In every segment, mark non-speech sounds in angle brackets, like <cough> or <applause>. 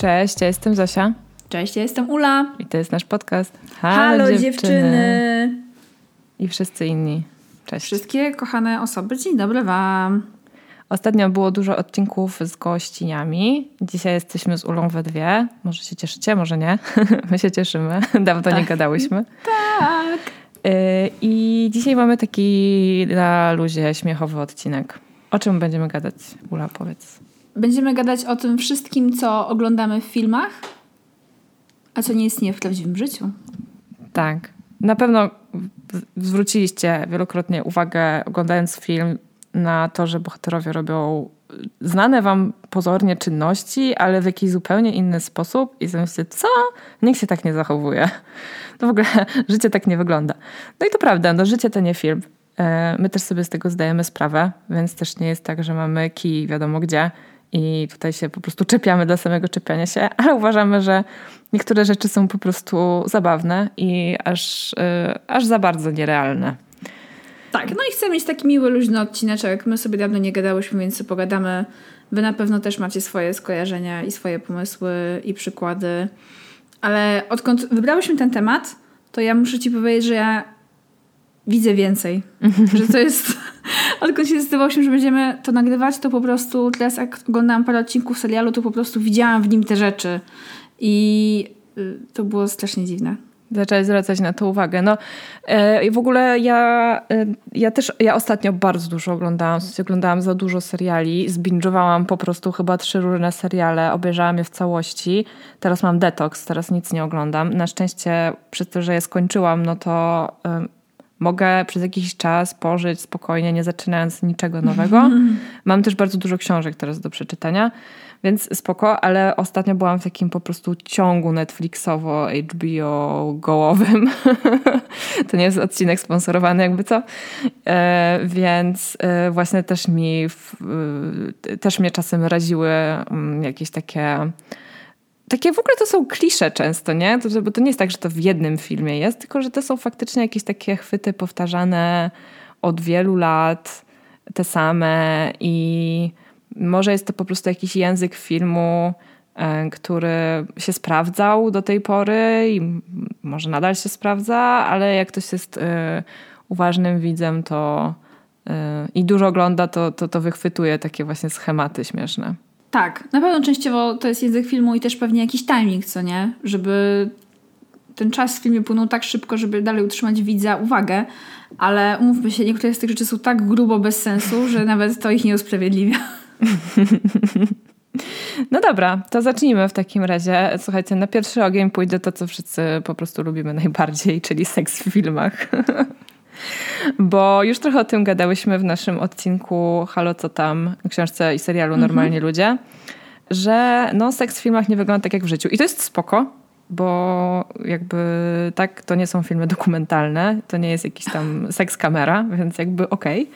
Cześć, ja jestem Zosia. Cześć, ja jestem Ula. I to jest nasz podcast. Halo, Halo dziewczyny. dziewczyny. I wszyscy inni. Cześć. Wszystkie kochane osoby, dzień dobry Wam. Ostatnio było dużo odcinków z gościniami. Dzisiaj jesteśmy z Ulą we dwie. Może się cieszycie, może nie. <laughs> My się cieszymy. <laughs> Dawno tak. nie gadałyśmy. Tak. Y, I dzisiaj mamy taki na luzie śmiechowy odcinek. O czym będziemy gadać? Ula, powiedz. Będziemy gadać o tym wszystkim, co oglądamy w filmach, a co nie istnieje w prawdziwym życiu. Tak. Na pewno zwróciliście wielokrotnie uwagę, oglądając film, na to, że bohaterowie robią znane wam pozornie czynności, ale w jakiś zupełnie inny sposób i sobie myślicie, co? Nikt się tak nie zachowuje. To w ogóle <laughs> życie tak nie wygląda. No i to prawda, no życie to nie film. E, my też sobie z tego zdajemy sprawę, więc też nie jest tak, że mamy kij wiadomo gdzie i tutaj się po prostu czepiamy dla samego czepiania się, <laughs> ale uważamy, że niektóre rzeczy są po prostu zabawne i aż, yy, aż za bardzo nierealne. Tak, no i chcę mieć taki miły, luźny odcineczek. My sobie dawno nie gadałyśmy, więc pogadamy. Wy na pewno też macie swoje skojarzenia i swoje pomysły i przykłady. Ale odkąd wybrałyśmy ten temat, to ja muszę ci powiedzieć, że ja widzę więcej. że to jest... <laughs> Odkąd się zdecydowałyśmy, że będziemy to nagrywać, to po prostu teraz jak oglądałam parę odcinków serialu, to po prostu widziałam w nim te rzeczy. I y, to było strasznie dziwne zaczęłaś zwracać na to uwagę. No e, i w ogóle ja, e, ja też, ja ostatnio bardzo dużo oglądałam, oglądałam za dużo seriali, zbingowałam po prostu chyba trzy różne seriale, obejrzałam je w całości. Teraz mam detoks, teraz nic nie oglądam. Na szczęście przez to, że je skończyłam, no to mogę przez jakiś czas pożyć spokojnie, nie zaczynając niczego nowego. <laughs> Mam też bardzo dużo książek teraz do przeczytania, więc spoko, ale ostatnio byłam w takim po prostu ciągu Netflixowo, HBO gołowym. <laughs> to nie jest odcinek sponsorowany jakby co. E, więc e, właśnie też mi, w, e, też mnie czasem raziły mm, jakieś takie takie w ogóle to są klisze często, nie? To, bo to nie jest tak, że to w jednym filmie jest, tylko że to są faktycznie jakieś takie chwyty powtarzane od wielu lat, te same i może jest to po prostu jakiś język filmu, e, który się sprawdzał do tej pory i może nadal się sprawdza, ale jak ktoś jest e, uważnym widzem, to e, i dużo ogląda, to, to, to wychwytuje takie właśnie schematy śmieszne. Tak, na pewno częściowo to jest język filmu i też pewnie jakiś timing, co nie? Żeby ten czas w filmie płynął tak szybko, żeby dalej utrzymać widza uwagę, ale umówmy się, niektóre z tych rzeczy są tak grubo bez sensu, że nawet to ich nie usprawiedliwia. <laughs> No dobra, to zacznijmy w takim razie. Słuchajcie, na pierwszy ogień pójdzie to, co wszyscy po prostu lubimy najbardziej, czyli seks w filmach. <laughs> Bo już trochę o tym gadałyśmy w naszym odcinku Halo co tam, książce i serialu mhm. Normalnie Ludzie, że no, seks w filmach nie wygląda tak jak w życiu. I to jest spoko, bo jakby tak, to nie są filmy dokumentalne, to nie jest jakiś tam <laughs> seks kamera, więc jakby okej.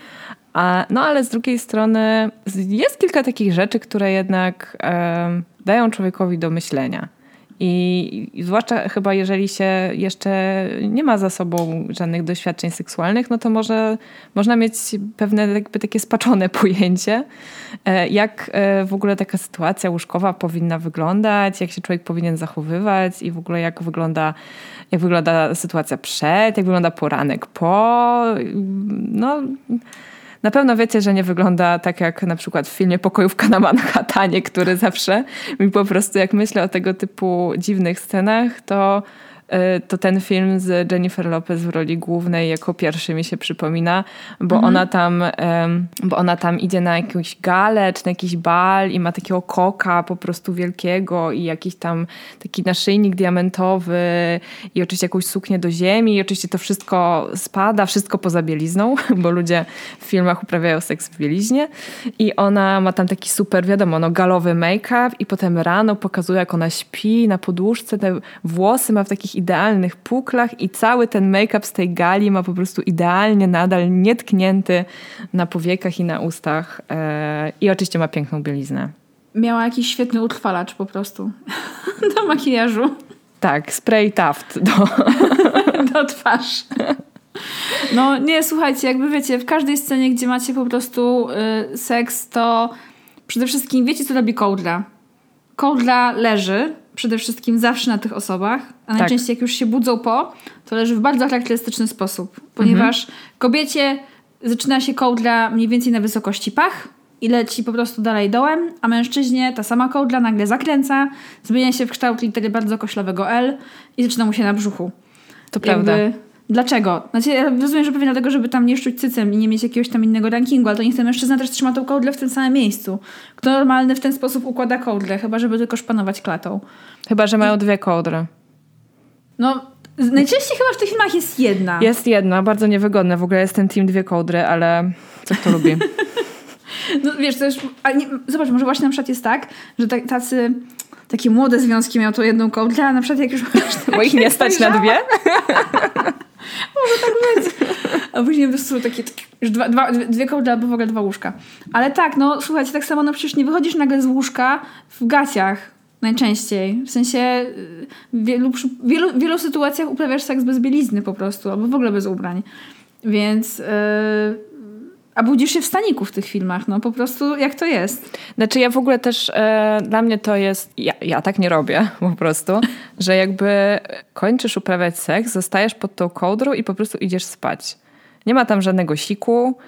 Okay. no ale z drugiej strony jest kilka takich rzeczy, które jednak e, dają człowiekowi do myślenia. I, zwłaszcza chyba jeżeli się jeszcze nie ma za sobą żadnych doświadczeń seksualnych, no to może można mieć pewne jakby takie spaczone pojęcie, e, jak e, w ogóle taka sytuacja łóżkowa powinna wyglądać, jak się człowiek powinien zachowywać i w ogóle jak wygląda, jak wygląda sytuacja przed, jak wygląda poranek po. No na pewno wiecie, że nie wygląda tak jak na przykład w filmie Pokojówka na Manhattanie, który zawsze mi po prostu, jak myślę o tego typu dziwnych scenach, to to ten film z Jennifer Lopez w roli głównej jako pierwszy mi się przypomina, bo mhm. ona tam bo ona tam idzie na jakąś galę czy na jakiś bal i ma takiego koka po prostu wielkiego i jakiś tam taki naszyjnik diamentowy i oczywiście jakąś suknię do ziemi i oczywiście to wszystko spada, wszystko poza bielizną, <laughs> bo ludzie w filmach uprawiają seks w bieliźnie i ona ma tam taki super, wiadomo, no galowy make-up i potem rano pokazuje jak ona śpi na podłóżce, te włosy ma w takich idealnych puklach i cały ten make-up z tej gali ma po prostu idealnie nadal nietknięty na powiekach i na ustach e, i oczywiście ma piękną bieliznę. Miała jakiś świetny utrwalacz po prostu <laughs> do makijażu. Tak, spray Taft do, <laughs> do twarz. No nie, słuchajcie, jakby wiecie, w każdej scenie, gdzie macie po prostu y, seks, to przede wszystkim wiecie, co robi kołdra. Kołdra leży przede wszystkim zawsze na tych osobach, a tak. najczęściej jak już się budzą po, to leży w bardzo charakterystyczny sposób, ponieważ mhm. kobiecie zaczyna się kołdra mniej więcej na wysokości pach i leci po prostu dalej dołem, a mężczyźnie ta sama kołdra nagle zakręca, zmienia się w kształt litery bardzo koślowego L i zaczyna mu się na brzuchu. To Jakby, prawda. Dlaczego? Znaczy, ja rozumiem, że pewnie dlatego, żeby tam nie szczuć cycem i nie mieć jakiegoś tam innego rankingu, ale to niech ten mężczyzna też trzyma tą kołdrę w tym samym miejscu. Kto normalny w ten sposób układa kołdrę, chyba żeby tylko szpanować klatą. Chyba, że mają dwie kołdry. No, najczęściej chyba w tych filmach jest jedna. Jest jedna, bardzo niewygodne. W ogóle jest ten team dwie kołdry, ale co kto lubi. <laughs> no wiesz, to już... Nie, zobacz, może właśnie na przykład jest tak, że tacy takie młode związki miał to jedną kołdrę, a na przykład jak już... <laughs> Bo ich nie stać na dwie? <laughs> Może tak być. A później po prostu takie, już dwa, dwa, dwie kołdry albo w ogóle dwa łóżka. Ale tak, no słuchajcie, tak samo no przecież nie wychodzisz nagle z łóżka w gaciach najczęściej. W sensie y, w wielu, wielu, wielu sytuacjach uprawiasz seks bez bielizny po prostu, albo w ogóle bez ubrań. Więc... Yy, a budzisz się w staniku w tych filmach, no po prostu jak to jest. Znaczy ja w ogóle też, e, dla mnie to jest, ja, ja tak nie robię po prostu, że jakby kończysz uprawiać seks, zostajesz pod tą kołdrą i po prostu idziesz spać. Nie ma tam żadnego siku,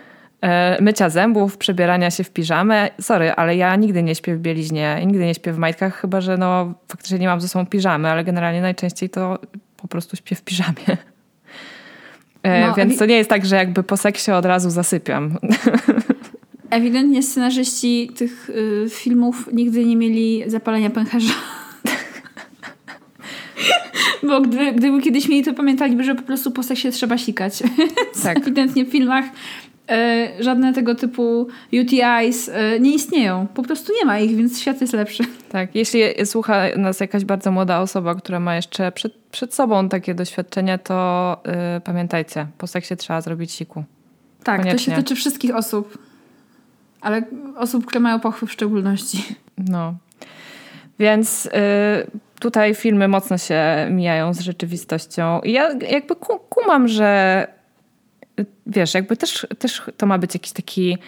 e, mycia zębów, przebierania się w piżamę. Sorry, ale ja nigdy nie śpię w bieliźnie, nigdy nie śpię w majtkach, chyba że no faktycznie nie mam ze sobą piżamy, ale generalnie najczęściej to po prostu śpię w piżamie. E, no, Więc to nie jest tak, że jakby po seksie od razu zasypiam. <laughs> Ewidentnie scenarzyści tych y, filmów nigdy nie mieli zapalenia pęcherza. <laughs> Bo gdyby, gdyby kiedyś mieli, to pamiętaliby, że po prostu po seksie trzeba sikać. <laughs> tak. Ewidentnie w filmach żadne tego typu UTIs e, nie istnieją. Po prostu nie ma ich, więc świat jest lepszy. Tak, jeśli słucha nas jakaś bardzo młoda osoba, która ma jeszcze przed, przed sobą takie doświadczenia, to y, pamiętajcie, po seksie trzeba zrobić siku. Tak, Koniecznie. to się tyczy wszystkich osób. Ale osób, które mają pochwy w szczególności. No. Więc tutaj filmy mocno się mijają z rzeczywistością. I ja jakby kumam, że wiesz, jakby też, też to ma być jakiś taki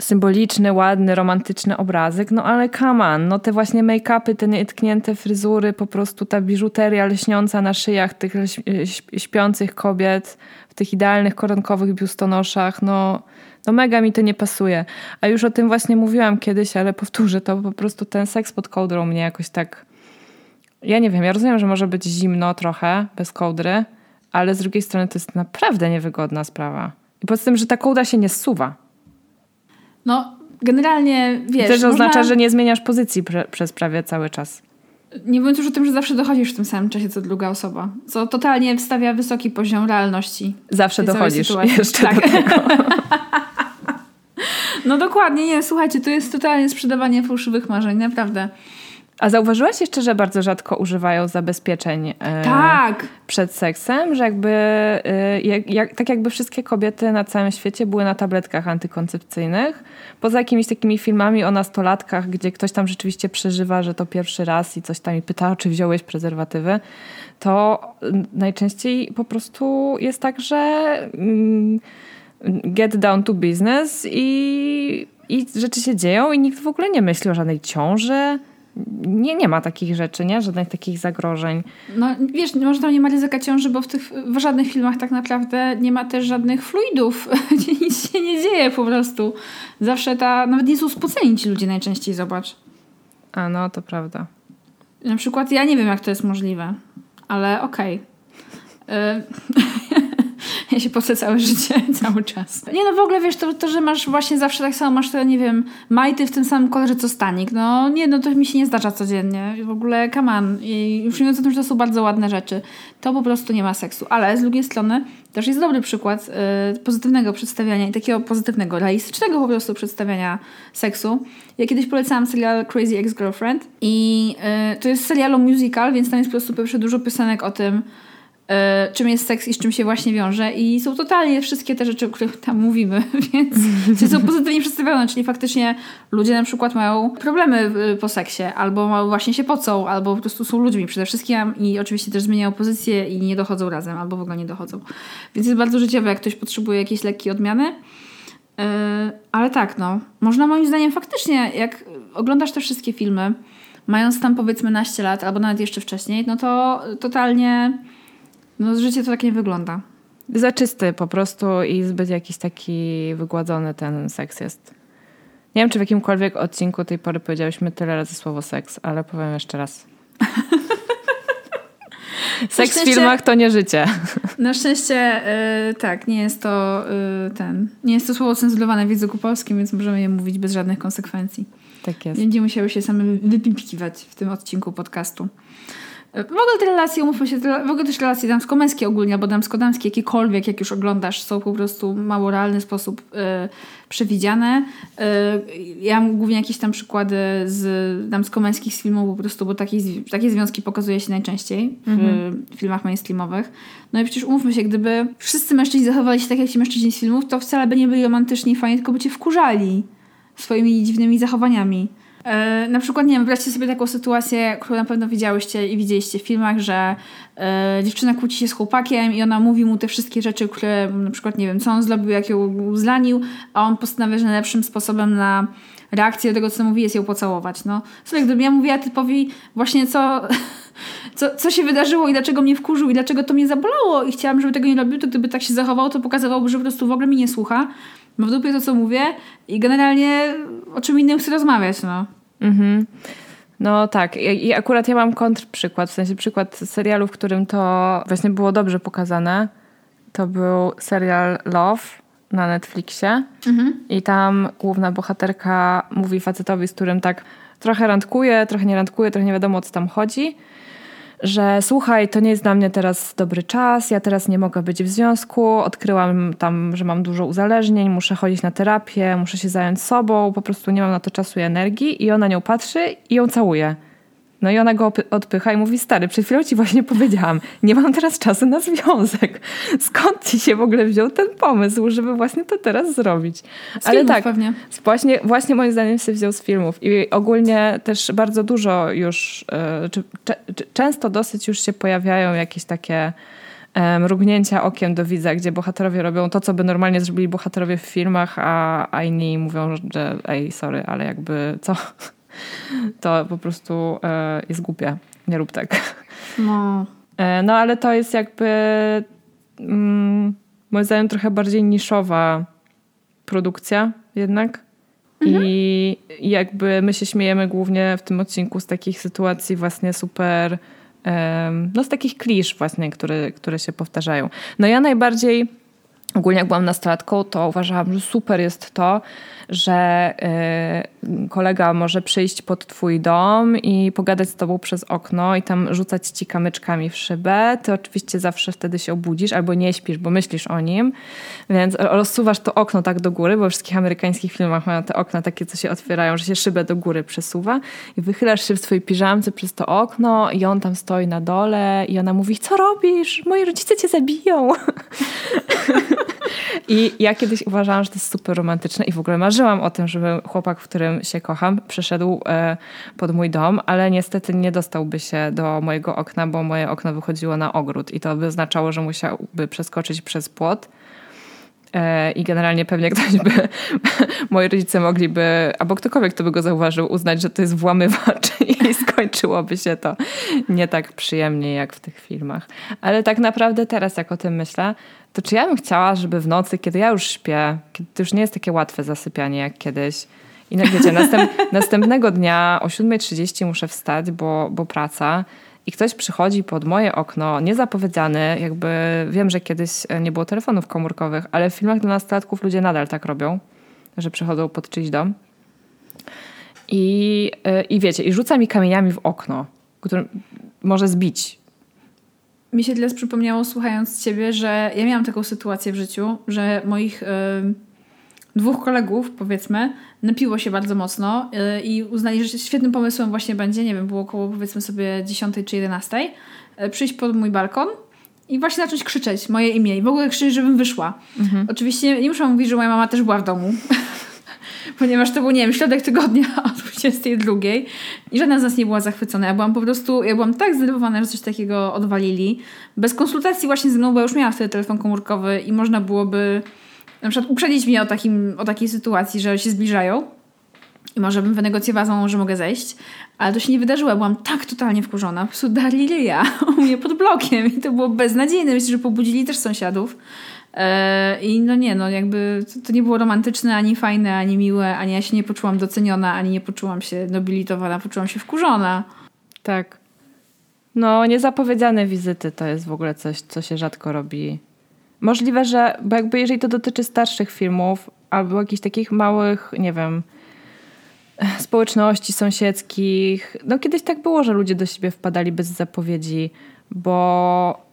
symboliczny, ładny, romantyczny obrazek, no ale come on, no te właśnie make-upy, te nietknięte fryzury, po prostu ta biżuteria lśniąca na szyjach tych śpiących kobiet w tych idealnych koronkowych biustonoszach, no, no mega mi to nie pasuje. A już o tym właśnie mówiłam kiedyś, ale powtórzę to, po prostu ten seks pod kołdrą mnie jakoś tak... Ja nie wiem, ja rozumiem, że może być zimno trochę bez kołdry, ale z drugiej strony to jest naprawdę niewygodna sprawa. I poza tym, że ta kołdra się nie zsuwa. No, generalnie wiesz. I też można... oznacza, że nie zmieniasz pozycji pre, przez prawie cały czas. Nie mówiąc już o tym, że zawsze dochodzisz w tym samym czasie co druga osoba, co totalnie wstawia wysoki poziom realności. Zawsze dochodzisz jeszcze tak. do tego. <laughs> no dokładnie, nie, słuchajcie, to jest totalnie sprzedawanie fałszywych marzeń, naprawdę. A zauważyłaś jeszcze, że bardzo rzadko używają zabezpieczeń e, tak. przed seksem? Że jakby, e, jak, jak, tak jakby wszystkie kobiety na całym świecie były na tabletkach antykoncepcyjnych. Poza jakimiś takimi filmami o nastolatkach, gdzie ktoś tam rzeczywiście przeżywa, że to pierwszy raz i coś tam i pyta, czy wziąłeś prezerwatywy, to najczęściej po prostu jest tak, że mm, get down to business i, i rzeczy się dzieją i nikt w ogóle nie myśli o żadnej ciąży, nie, nie ma takich rzeczy, nie? Żadnych takich zagrożeń. No wiesz, może tam nie ma ryzyka ciąży, bo w tych w żadnych filmach tak naprawdę nie ma też żadnych fluidów. <laughs> Nic się nie dzieje po prostu. Zawsze ta, nawet nie są spoceni ci ludzie najczęściej, zobacz. A no, to prawda. Na przykład ja nie wiem, jak to jest możliwe. ale okej. Okay. <laughs> Ja <laughs> się pocę całe życie, <laughs> cały czas. Nie no, w ogóle wiesz, to, to, że masz właśnie zawsze tak samo, masz te, nie wiem, majty w tym samym kolorze co stanik. No nie, no to mi się nie zdarza codziennie. W ogóle, come on. I już mówiąc o tym, że to są bardzo ładne rzeczy, to po prostu nie ma seksu. Ale z drugiej strony też jest dobry przykład y, pozytywnego przedstawiania i takiego pozytywnego, realistycznego po prostu przedstawiania seksu. Ja kiedyś polecałam serial Crazy Ex-Girlfriend i y, to jest serialu musical, więc tam jest po prostu pierwsze dużo piosenek o tym, czym jest seks i z czym się właśnie wiąże i są totalnie wszystkie te rzeczy, o których tam mówimy, <laughs> więc są pozytywnie przedstawione, czyli faktycznie ludzie na przykład mają problemy po seksie, albo właśnie się pocą, albo po prostu są ludźmi przede wszystkim i oczywiście też zmieniają pozycję i nie dochodzą razem, albo w ogóle nie dochodzą. Więc jest bardzo życiowe, jak ktoś potrzebuje jakiejś lekkiej odmiany. E, ale tak, no. Można moim zdaniem faktycznie, jak oglądasz te wszystkie filmy, mając tam powiedzmy naście lat, albo nawet jeszcze wcześniej, no to totalnie no życie to tak nie wygląda. Za czysty po prostu i zbyt jakiś taki wygładzony ten seks jest. Nie wiem, czy w jakimkolwiek odcinku tej pory powiedziałyśmy tyle razy słowo seks, ale powiem jeszcze raz. <laughs> Seks w filmach to nie życie. <laughs> Na szczęście yy, tak, nie jest to yy, ten. Nie jest to słowo cenzurowane w języku polskim, więc możemy je mówić bez żadnych konsekwencji. Tak jest. Będziemy musiały się same wypipikiwać w tym odcinku podcastu. W ogóle te relacje, umówmy się, w ogóle też relacje damsko-męskie ogólnie, albo damsko-damskie, jakiekolwiek, jak już oglądasz, są po prostu mało realny sposób y, przewidziane. Y, ja mam głównie jakieś tam przykłady z damsko-męskich z filmów po prostu, bo takie, takie związki pokazuje się najczęściej w mhm. filmach mainstreamowych. No i przecież umówmy się, gdyby wszyscy mężczyźni zachowali się tak jak ci mężczyźni z filmów, to wcale by nie byli romantyczni i fajni, tylko by cię wkurzali swoimi dziwnymi zachowaniami. E, na przykład, nie wiem, wyobraźcie sobie taką sytuację, którą na pewno widziałyście i widzieliście w filmach, że e, dziewczyna kłóci się z chłopakiem i ona mówi mu te wszystkie rzeczy, które na przykład, nie wiem, co on zrobił, jak ją zlanił, a on postanawia, że najlepszym sposobem na reakcję do tego, co mówi, jest ją pocałować. No, słuchaj, gdybym ja mówiła typowi właśnie co, <laughs> co, co się wydarzyło i dlaczego mnie wkurzył i dlaczego to mnie zabolało i chciałam, żeby tego nie robił, to gdyby tak się zachował, to pokazywałoby, że po prostu w ogóle mi nie słucha, ma w dupie to, co mówię i generalnie o czym innym chcę rozmawiać, no. Mhm. No tak, I, akurat ja mam kontrprzykład, w sensie przykład serialu, w którym to właśnie było dobrze pokazane. To był serial Love na Netflixie mhm. i tam główna bohaterka mówi facetowi, z którym tak trochę randkuje, trochę nie randkuje, trochę nie wiadomo o co tam chodzi że słuchaj, to nie jest dla mnie teraz dobry czas, ja teraz nie mogę być w związku, odkryłam tam, że mam dużo uzależnień, muszę chodzić na terapię, muszę się zająć sobą, po prostu nie mam na to czasu i energii i ona nią patrzy i ją całuje. No i ona go odpycha i mówi, stary, przed chwilą ci właśnie powiedziałam, nie mam teraz czasu na związek. Skąd ci się w ogóle wziął ten pomysł, żeby właśnie to teraz zrobić? Z Ale tak, pewnie. Właśnie, właśnie moim zdaniem się wziął z filmów. I ogólnie też bardzo dużo już, e, czy, czy, często dosyć już się pojawiają jakieś takie mrugnięcia okiem do widza, gdzie bohaterowie robią to, co by normalnie zrobili bohaterowie w filmach, a, a inni mówią, że ej, sorry, ale jakby co? To po prostu e, jest głupie. Nie rób tak. No. E, no ale to jest jakby mm, moim zdaniem trochę bardziej niszowa produkcja jednak. Mhm. I jakby my się śmiejemy głównie w tym odcinku z takich sytuacji właśnie super, no z takich klisz właśnie, które, które się powtarzają. No ja najbardziej, ogólnie jak byłam nastolatką, to uważałam, że super jest to, że y, kolega może przyjść pod twój dom i pogadać z tobą przez okno i tam rzucać ci kamyczkami w szybę. Ty oczywiście zawsze wtedy się obudzisz albo nie śpisz, bo myślisz o nim, więc rozsuwasz to okno tak do góry, bo w wszystkich amerykańskich filmach mają te okna takie, co się otwierają, że się szybę do góry przesuwa i wychylasz się w swojej piżamce przez to okno i on tam stoi na dole i ona mówi, co robisz? Moi rodzice cię zabiją. <laughs> I ja kiedyś uważałam, że to jest super romantyczne i w ogóle marzyłam o tym, żeby chłopak, w którym się kocham, przyszedł e, pod mój dom, ale niestety nie dostałby się do mojego okna, bo moje okno wychodziło na ogród i to by oznaczało, że musiałby przeskoczyć przez płot. E, I generalnie pewnie ktoś by, <laughs> moi rodzice mogliby, albo ktokolwiek, kto by go zauważył, uznać, że to jest włamywacz <laughs> i skończyłoby się to nie tak przyjemnie jak w tych filmach. Ale tak naprawdę teraz, jak o tym myślę, to czy ja bym chciała, żeby w nocy, kiedy ja już śpię, kiedy to już nie jest takie łatwe zasypianie jak kiedyś, i wiecie, następ, <laughs> następnego dnia o 7.30 muszę wstać, bo, bo praca. I ktoś przychodzi pod moje okno, niezapowiedziany, jakby wiem, że kiedyś nie było telefonów komórkowych, ale w filmach dla nastolatków ludzie nadal tak robią, że przychodzą pod czyjś dom. I, y, I wiecie, i rzuca mi kamieniami w okno, które może zbić. Mi się tyle przypomniało, słuchając ciebie, że ja miałam taką sytuację w życiu, że moich y, dwóch kolegów, powiedzmy, napiło się bardzo mocno y, i uznali, że świetnym pomysłem właśnie będzie, nie wiem, było około powiedzmy sobie 10 czy 11, y, przyjść pod mój balkon i właśnie zacząć krzyczeć moje imię i w ogóle krzyczeć, żebym wyszła. Mhm. Oczywiście nie muszę mówić, że moja mama też była w domu, <laughs> ponieważ to był, nie wiem, środek tygodnia <laughs> o 22 i żadna z nas nie była zachwycona. Ja byłam po prostu, ja byłam tak zdenerwowana, że coś takiego odwalili. Bez konsultacji właśnie ze mną, bo ja już miałam wtedy telefon komórkowy i można byłoby na przykład uprzedzić mnie o, takim, o takiej sytuacji, że się zbliżają i może bym wynegocjowała że mogę zejść, ale to się nie wydarzyło. Byłam tak totalnie wkurzona. Po prostu darli <laughs> u mnie pod blokiem i to było beznadziejne. Myślę, że pobudzili też sąsiadów. E, I no nie, no jakby to, to, nie było romantyczne, ani fajne, ani miłe, ani ja się nie poczułam doceniona, ani nie poczułam się nobilitowana, poczułam się wkurzona. Tak. No, niezapowiedziane wizyty to jest w ogóle coś, co się rzadko robi. Możliwe, że, bo jakby jeżeli to dotyczy starszych filmów, albo jakichś takich małych, nie wiem, społeczności sąsiedzkich. No kiedyś tak było, że ludzie do siebie wpadali bez zapowiedzi, bo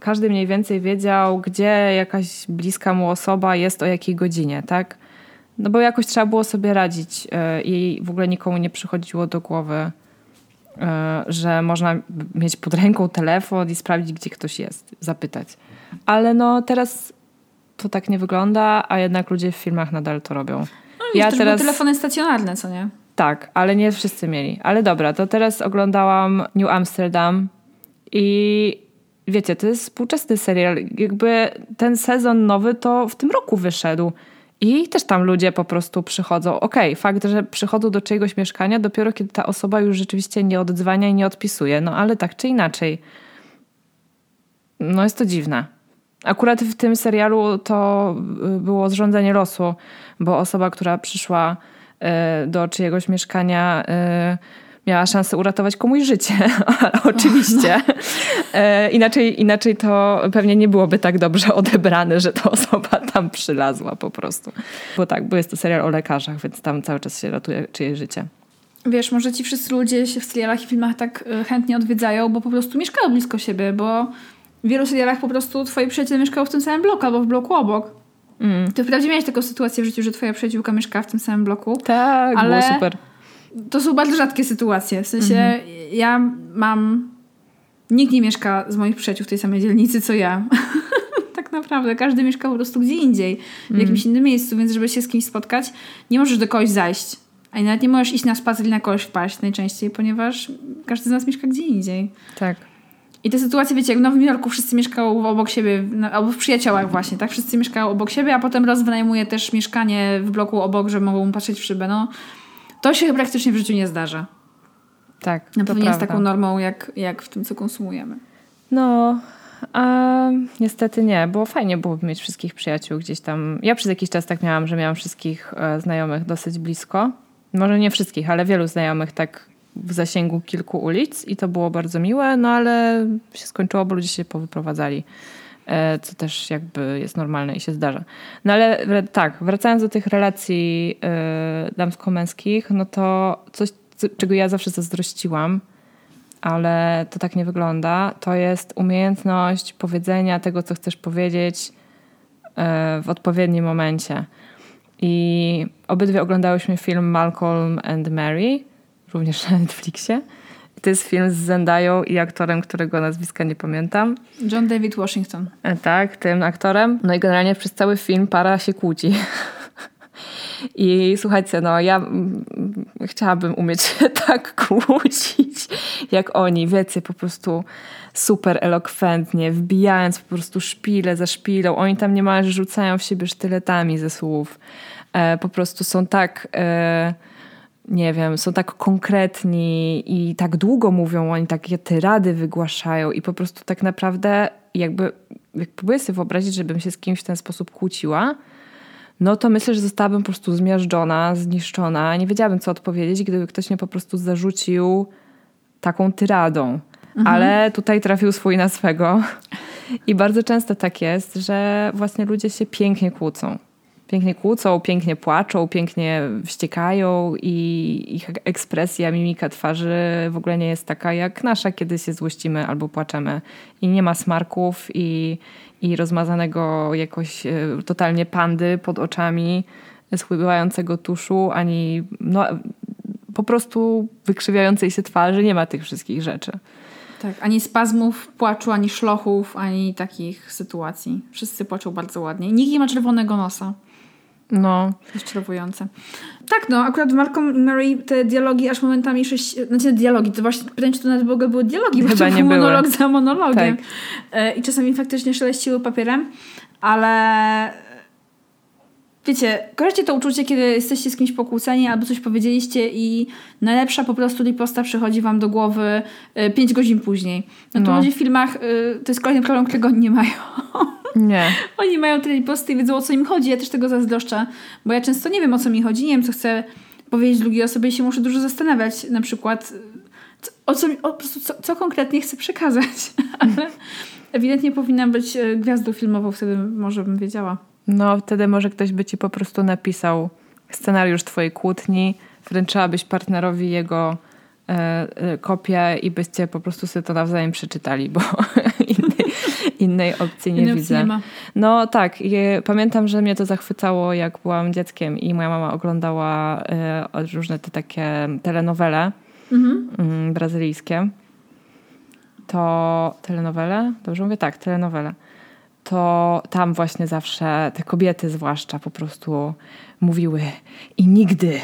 każdy mniej więcej wiedział, gdzie jakaś bliska mu osoba jest o jakiej godzinie, tak? No bo jakoś trzeba było sobie radzić e, i w ogóle nikomu nie przychodziło do głowy, e, że można mieć pod ręką telefon i sprawdzić, gdzie ktoś jest, zapytać. Ale no teraz to tak nie wygląda, a jednak ludzie w filmach nadal to robią. No, ja teraz... telefony stacjonarne, co nie? Tak, ale nie wszyscy mieli. Ale dobra, to teraz oglądałam New Amsterdam i wiecie, to jest współczesny serial. Jakby ten sezon nowy to w tym roku wyszedł. I też tam ludzie po prostu przychodzą. Okej, okay, fakt, że przychodzą do czyjegoś mieszkania dopiero kiedy ta osoba już rzeczywiście nie odzwania i nie odpisuje. No ale tak czy inaczej. No jest to dziwne. Akurat w tym serialu to y, było zrządzenie losu, bo osoba, która przyszła y, do czyjegoś mieszkania y, miała szansę uratować komuś życie, <laughs> oczywiście. No. <laughs> E, inaczej, inaczej to pewnie nie byłoby tak dobrze odebrane, że ta osoba tam przylazła po prostu. Bo tak, bo jest to serial o lekarzach, więc tam cały czas się ratuje czyjeś życie. Wiesz, może ci wszyscy ludzie się w serialach i filmach tak chętnie odwiedzają, bo po prostu mieszkają blisko siebie, bo w wielu serialach po prostu twoi przyjaciele mieszkają w tym samym bloku albo w bloku obok. Mm. Ty wprawdzie miałeś taką sytuację w życiu, że twoja przyjaciółka mieszka w tym samym bloku. Tak, ale... było super to są bardzo rzadkie sytuacje. W sensie mhm. ja mam. Nikt nie mieszka z moich przyjaciół w tej samej dzielnicy co ja. <laughs> tak naprawdę. Każdy mieszka po prostu gdzie indziej, w mhm. jakimś innym miejscu, więc żeby się z kimś spotkać, nie możesz do kogoś zajść. A nawet nie możesz iść na spacer i na kogoś wpaść najczęściej, ponieważ każdy z nas mieszka gdzie indziej. Tak. I te sytuacje, wiecie, jak w Nowym Jorku wszyscy mieszkają obok siebie, albo w przyjaciołach właśnie, tak? Wszyscy mieszkają obok siebie, a potem raz wynajmuje też mieszkanie w bloku obok, że mogą patrzeć w szybę. No, to się praktycznie w życiu nie zdarza. Tak. Na pewno nie jest taką normą, jak, jak w tym, co konsumujemy. No, a niestety nie, bo fajnie byłoby mieć wszystkich przyjaciół gdzieś tam. Ja przez jakiś czas tak miałam, że miałam wszystkich e, znajomych dosyć blisko. Może nie wszystkich, ale wielu znajomych tak w zasięgu kilku ulic i to było bardzo miłe, no ale się skończyło, bo ludzie się powyprowadzali. E, co też jakby jest normalne i się zdarza. No ale tak, wracając do tych relacji e, damsko-męskich, no to coś, czego ja zawsze zazdrościłam, ale to tak nie wygląda, to jest umiejętność powiedzenia tego, co chcesz powiedzieć e, w odpowiednim momencie. I obydwie oglądałyśmy film Malcolm and Mary, również na Netflixie. To jest film z Zendają i aktorem, którego nazwiska nie pamiętam. John David Washington. E, tak, tym aktorem. No i generalnie przez cały film para się kłóci. I słuchajcie, no ja chciałabym umieć się <laughs> tak kłócić jak oni, wiecie, po prostu super elokwentnie, wbijając po prostu szpilę za szpilą. Oni tam niemalże rzucają w siebie sztyletami ze słów. E, po prostu są tak... E, nie wiem, są tak konkretni i tak długo mówią, oni takie tyrady wygłaszają i po prostu tak naprawdę jakby, jak próbuję sobie wyobrazić, żebym się z kimś w ten sposób kłóciła, no to myślę, że zostałabym po prostu zmiażdżona, zniszczona. Nie wiedziałabym, co odpowiedzieć, gdyby ktoś mnie po prostu zarzucił taką tyradą. mhm. ale tutaj trafił swój na swego. I bardzo często tak jest, że właśnie ludzie się pięknie kłócą. Pięknie kłócą, pięknie płaczą, pięknie wściekają i ich ekspresja, mimika twarzy w ogóle nie jest taka jak nasza, kiedy się złościmy albo płaczemy. I nie ma smarków i, i rozmazanego jakoś e, totalnie pandy pod oczami, schłybającego tuszu, ani no, po prostu wykrzywiającej się twarzy. Nie ma tych wszystkich rzeczy. Tak, ani spazmów płaczu, ani szlochów, ani takich sytuacji. Wszyscy płaczą bardzo ładnie. Nikt nie ma czerwonego nosa. No. Rozczarowujące. Tak, no, akurat w Malcolm Mary te dialogi aż momentami sześć... Znaczy dialogi, to właśnie pytanie, czy to nawet w ogóle były dialogi, Chyba bo nie był monolog za monologiem. Tak. E, I czasami faktycznie szeleściły papierem, ale wiecie, kojarzycie to uczucie, kiedy jesteście z kimś pokłóceni albo coś powiedzieliście i najlepsza po prostu riposta przychodzi wam do głowy e, pięć godzin później. No to No. ludzie w filmach, e, to jest kolejny problem, którego nie mają. <laughs> Nie. Oni mają te riposty i wiedzą o co im chodzi. Ja też tego zazdroszczę, bo ja często nie wiem o co mi chodzi, nie wiem co chcę powiedzieć drugiej osobie i się muszę dużo zastanawiać. Na przykład co, o co, o, po prostu co, co konkretnie chcę przekazać. <laughs> Ale ewidentnie powinnam być e, gwiazdą filmową, wtedy może bym wiedziała. No, wtedy może ktoś by ci po prostu napisał scenariusz twojej kłótni, wręczyłabyś partnerowi jego e, e, kopię i byście po prostu sobie to nawzajem przeczytali, bo <laughs> innej, opcji nie Innej opcji widzę. nie ma. No tak, je, pamiętam, że mnie to zachwycało, jak byłam dzieckiem i moja mama oglądała e, różne te takie telenowele Mhm. mm, brazylijskie. To telenowele? Dobrze mówię? Tak, telenowele. To tam właśnie zawsze te kobiety zwłaszcza po prostu mówiły i nigdy,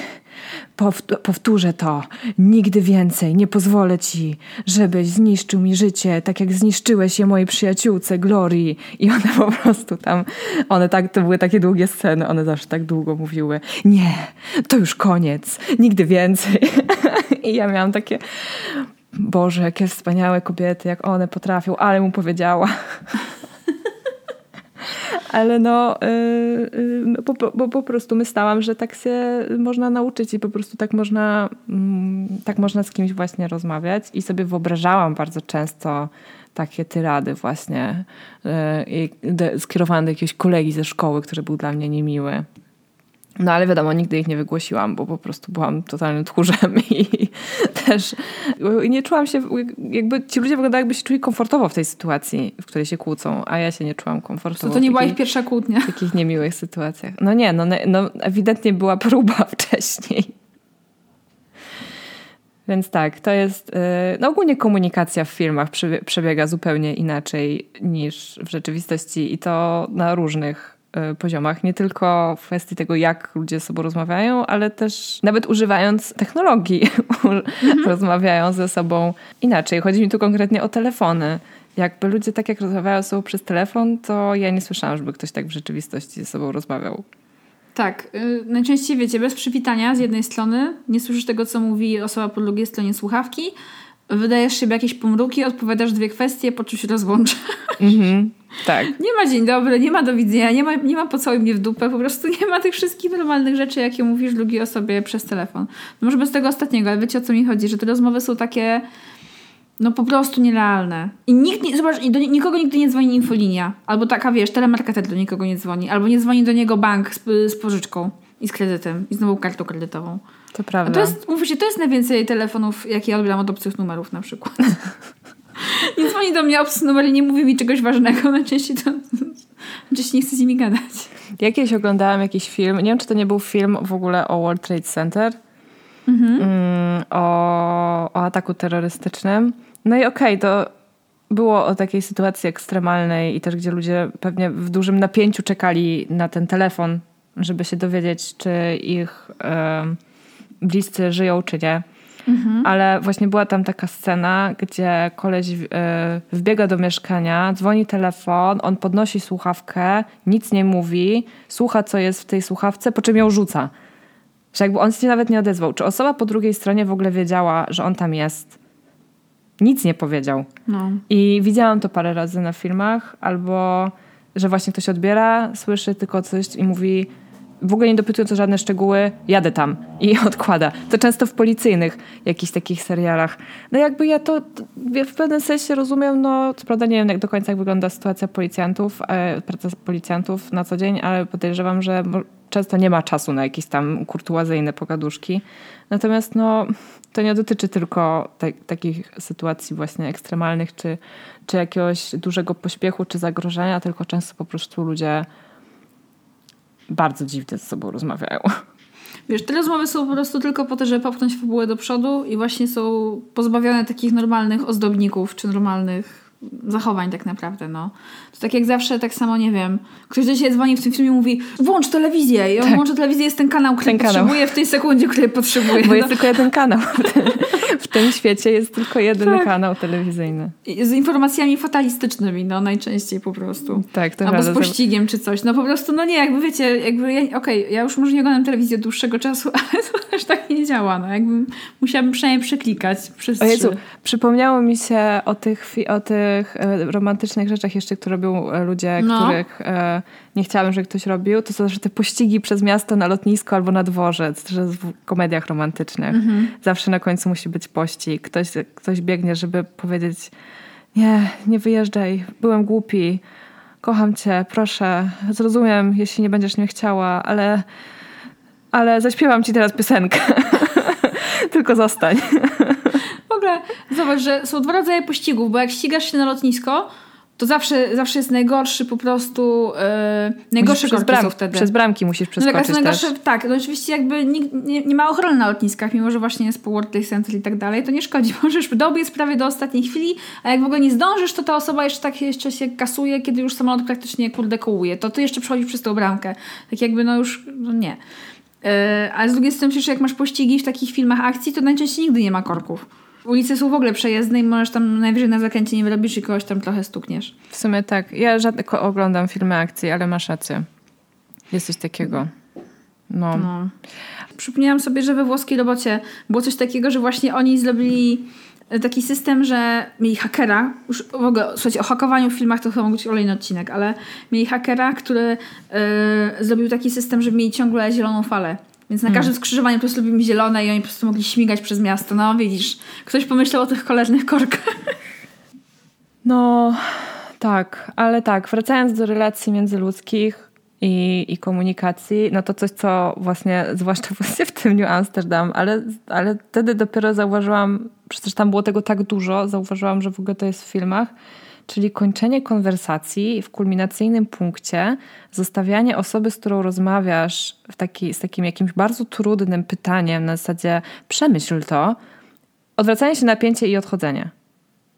powtórzę to, nigdy więcej nie pozwolę ci, żebyś zniszczył mi życie, tak jak zniszczyłeś je mojej przyjaciółce Glorii. I one po prostu tam, one tak, to były takie długie sceny, one zawsze tak długo mówiły, nie, to już koniec, nigdy więcej. <laughs> I ja miałam takie, Boże, jakie wspaniałe kobiety, jak one potrafią, ale mu powiedziała. Ale no, yy, po, po, bo po prostu myślałam, że tak się można nauczyć i po prostu tak można, mm, tak można z kimś właśnie rozmawiać i sobie wyobrażałam bardzo często takie tyrady właśnie de- skierowane do jakiegoś kolegi ze szkoły, który był dla mnie niemiły. No ale wiadomo, nigdy ich nie wygłosiłam, bo po prostu byłam totalnym tchórzem <laughs> i też nie czułam się, jakby ci ludzie wyglądają jakby się czuli komfortowo w tej sytuacji, w której się kłócą, a ja się nie czułam komfortowo. To, nie była ich pierwsza kłótnia. w takich niemiłych sytuacjach. No nie, no, no ewidentnie była próba <laughs> wcześniej. Więc tak, to jest. Yy, no ogólnie komunikacja w filmach przebie- przebiega zupełnie inaczej niż w rzeczywistości i to na różnych poziomach. Nie tylko w kwestii tego, jak ludzie ze sobą rozmawiają, ale też nawet używając technologii, <laughs> rozmawiają ze sobą inaczej. Chodzi mi tu konkretnie o telefony. Jakby ludzie tak jak rozmawiają ze sobą przez telefon, to ja nie słyszałam, żeby ktoś tak w rzeczywistości ze sobą rozmawiał. Tak, y, najczęściej wiecie, bez przywitania z jednej strony, nie słyszysz tego, co mówi osoba po drugiej stronie słuchawki, wydajesz siebie jakieś pomruki, odpowiadasz dwie kwestie, po czym się rozłącza. Mhm. Tak. Nie ma dzień dobry, nie ma do widzenia, nie ma, nie ma pocałuj mnie w dupę, po prostu nie ma tych wszystkich normalnych rzeczy, jakie mówisz drugiej osobie przez telefon. No może bez tego ostatniego, ale wiecie o co mi chodzi, że te rozmowy są takie no po prostu nierealne. I nikt nie, zobacz, i do nikogo nigdy nie dzwoni infolinia. Albo taka, wiesz, telemarketer do nikogo nie dzwoni. Albo nie dzwoni do niego bank z, z pożyczką i z kredytem i z nową kartą kredytową. To A prawda. to jest, mówię się, to jest najwięcej telefonów, jakie ja odbieram od obcych numerów na przykład. <laughs> nie dzwoni do mnie obcy numer i nie mówi mi czegoś ważnego. Najczęściej to... Najczęściej nie chce z nimi gadać. Jakieś oglądałam jakiś film, nie wiem czy to nie był film w ogóle o World Trade Center, Mhm. mm, o, o ataku terrorystycznym. No i okej, to było o takiej sytuacji ekstremalnej i też gdzie ludzie pewnie w dużym napięciu czekali na ten telefon, żeby się dowiedzieć, czy ich em, bliscy żyją, czy nie. Ale właśnie była tam taka scena, gdzie koleś e, wbiega do mieszkania, dzwoni telefon, on podnosi słuchawkę, nic nie mówi, słucha, co jest w tej słuchawce, po czym ją rzuca. Że jakby on się nawet nie odezwał. Czy osoba po drugiej stronie w ogóle wiedziała, że on tam jest? Nic nie powiedział. No. I widziałam to parę razy na filmach, albo że właśnie ktoś odbiera, słyszy tylko coś i mówi w ogóle nie dopytując o żadne szczegóły, jadę tam i <laughs> odkłada. To często w policyjnych jakichś takich serialach. No jakby ja to w pewnym sensie rozumiem, no co prawda nie wiem jak do końca jak wygląda sytuacja policjantów, e, praca policjantów na co dzień, ale podejrzewam, że często nie ma czasu na jakieś tam kurtuazyjne pogaduszki. Natomiast no, to nie dotyczy tylko te, takich sytuacji właśnie ekstremalnych, czy, czy jakiegoś dużego pośpiechu, czy zagrożenia, tylko często po prostu ludzie bardzo dziwnie ze sobą rozmawiają. Wiesz, te rozmowy są po prostu tylko po to, żeby popchnąć fabułę do przodu i właśnie są pozbawione takich normalnych ozdobników, czy normalnych zachowań tak naprawdę, no. To tak jak zawsze, tak samo, nie wiem, ktoś do ciebie dzwoni w tym filmie i mówi włącz telewizję i on tak. włącza telewizję, jest ten kanał, który ten potrzebuje kanał. w tej sekundzie, który potrzebuje. Bo no. jest tylko jeden kanał. w tym świecie jest tylko jeden tak. kanał telewizyjny. I z informacjami fatalistycznymi, no najczęściej po prostu. Tak, to Albo z pościgiem czy coś. No po prostu, no nie, jakby wiecie, jakby, ja, okej, okay, ja już może nie oglądam telewizji od dłuższego czasu, <laughs> ale to też tak nie działa, no jakby musiałabym przynajmniej przeklikać przez Jezu, przypomniało mi się o tych, o tych tych e, romantycznych rzeczach jeszcze, które robią e, ludzie, no. których e, nie chciałabym, żeby ktoś robił, to są zawsze te pościgi przez miasto na lotnisko albo na dworzec, że w komediach romantycznych. Mhm. Zawsze na końcu musi być pościg. Ktoś, ktoś biegnie, żeby powiedzieć nie, nie wyjeżdżaj, byłem głupi, kocham cię, proszę, zrozumiem, jeśli nie będziesz mnie chciała, ale, ale zaśpiewam ci teraz piosenkę. <laughs> Tylko zostań ogóle zobacz, że są dwa rodzaje pościgów, bo jak ścigasz się na lotnisko, to zawsze, zawsze jest najgorszy po prostu, yy, najgorsze korki bram, są wtedy. Przez bramki musisz przeskoczyć no, tak, też. Tak, no oczywiście jakby nikt, nie, nie, ma ochrony na lotniskach, mimo że właśnie jest po World Trade Center i tak dalej, to nie szkodzi. <laughs> Możesz dobiec prawie do ostatniej chwili, a jak w ogóle nie zdążysz, to ta osoba jeszcze tak jeszcze się kasuje, kiedy już samolot praktycznie kurde kołuje. To ty jeszcze przechodzisz przez tą bramkę. Tak jakby no już, no nie. Yy, ale z drugiej strony przecież jak masz pościgi w takich filmach akcji, to najczęściej nigdy nie ma korków ulice są w ogóle przejezdne i możesz tam najwyżej na zakręcie nie wyrobisz i kogoś tam trochę stukniesz. W sumie tak. Ja rzadko oglądam filmy akcji, ale masz rację. Jest coś takiego. No. no. Przypomniałam sobie, że we włoskiej robocie było coś takiego, że właśnie oni zrobili taki system, że mieli hakera, już w ogóle, słuchajcie, o hakowaniu w filmach to chyba mógł być kolejny odcinek, ale mieli hakera, który yy, zrobił taki system, żeby mieli ciągle zieloną falę. Więc na każdym skrzyżowaniu po prostu robimy zielone i oni po prostu mogli śmigać przez miasto. No widzisz, ktoś pomyślał o tych kolejnych korkach. No tak, ale tak, wracając do relacji międzyludzkich i, i komunikacji, no to coś, co właśnie, zwłaszcza właśnie w tym New Amsterdam, ale, ale wtedy dopiero zauważyłam, przecież tam było tego tak dużo, zauważyłam, że w ogóle to jest w filmach, czyli kończenie konwersacji w kulminacyjnym punkcie, zostawianie osoby, z którą rozmawiasz w taki, z takim jakimś bardzo trudnym pytaniem na zasadzie przemyśl to, odwracanie się napięcie i odchodzenie.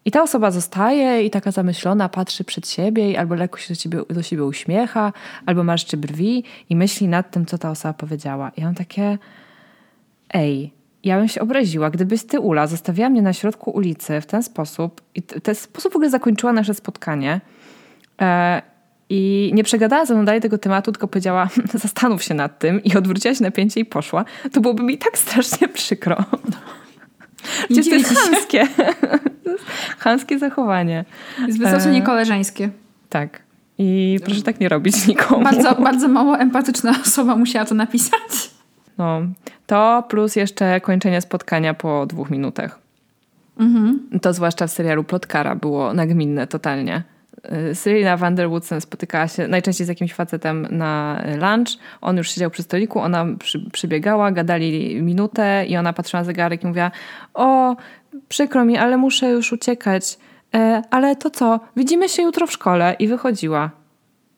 I ta osoba zostaje i taka zamyślona patrzy przed siebie albo lekko się do siebie, do siebie uśmiecha, albo marszczy brwi i myśli nad tym, co ta osoba powiedziała. I on takie, ej, ja bym się obraziła, gdybyś ty, Ula, zostawiła mnie na środku ulicy w ten sposób i w ten sposób w ogóle zakończyła nasze spotkanie e, i nie przegadała ze mną dalej tego tematu, tylko powiedziała <laughs> zastanów się nad tym i odwróciła się napięcie i poszła, to byłoby mi tak strasznie przykro. <laughs> Przecież <laughs> to jest chamskie. chamskie zachowanie. Jest wysoce e, niekoleżeńskie. Tak. I proszę tak nie robić nikomu. Bardzo, bardzo mało empatyczna osoba musiała to napisać. No, to plus jeszcze kończenie spotkania po dwóch minutach. Mhm. To zwłaszcza w serialu Plotkara było nagminne totalnie. Serena van der Woodsen spotykała się najczęściej z jakimś facetem na lunch. On już siedział przy stoliku, ona przy, przybiegała, gadali minutę i ona patrzyła na zegarek i mówiła o, przykro mi, ale muszę już uciekać. E, ale to co? Widzimy się jutro w szkole. I wychodziła,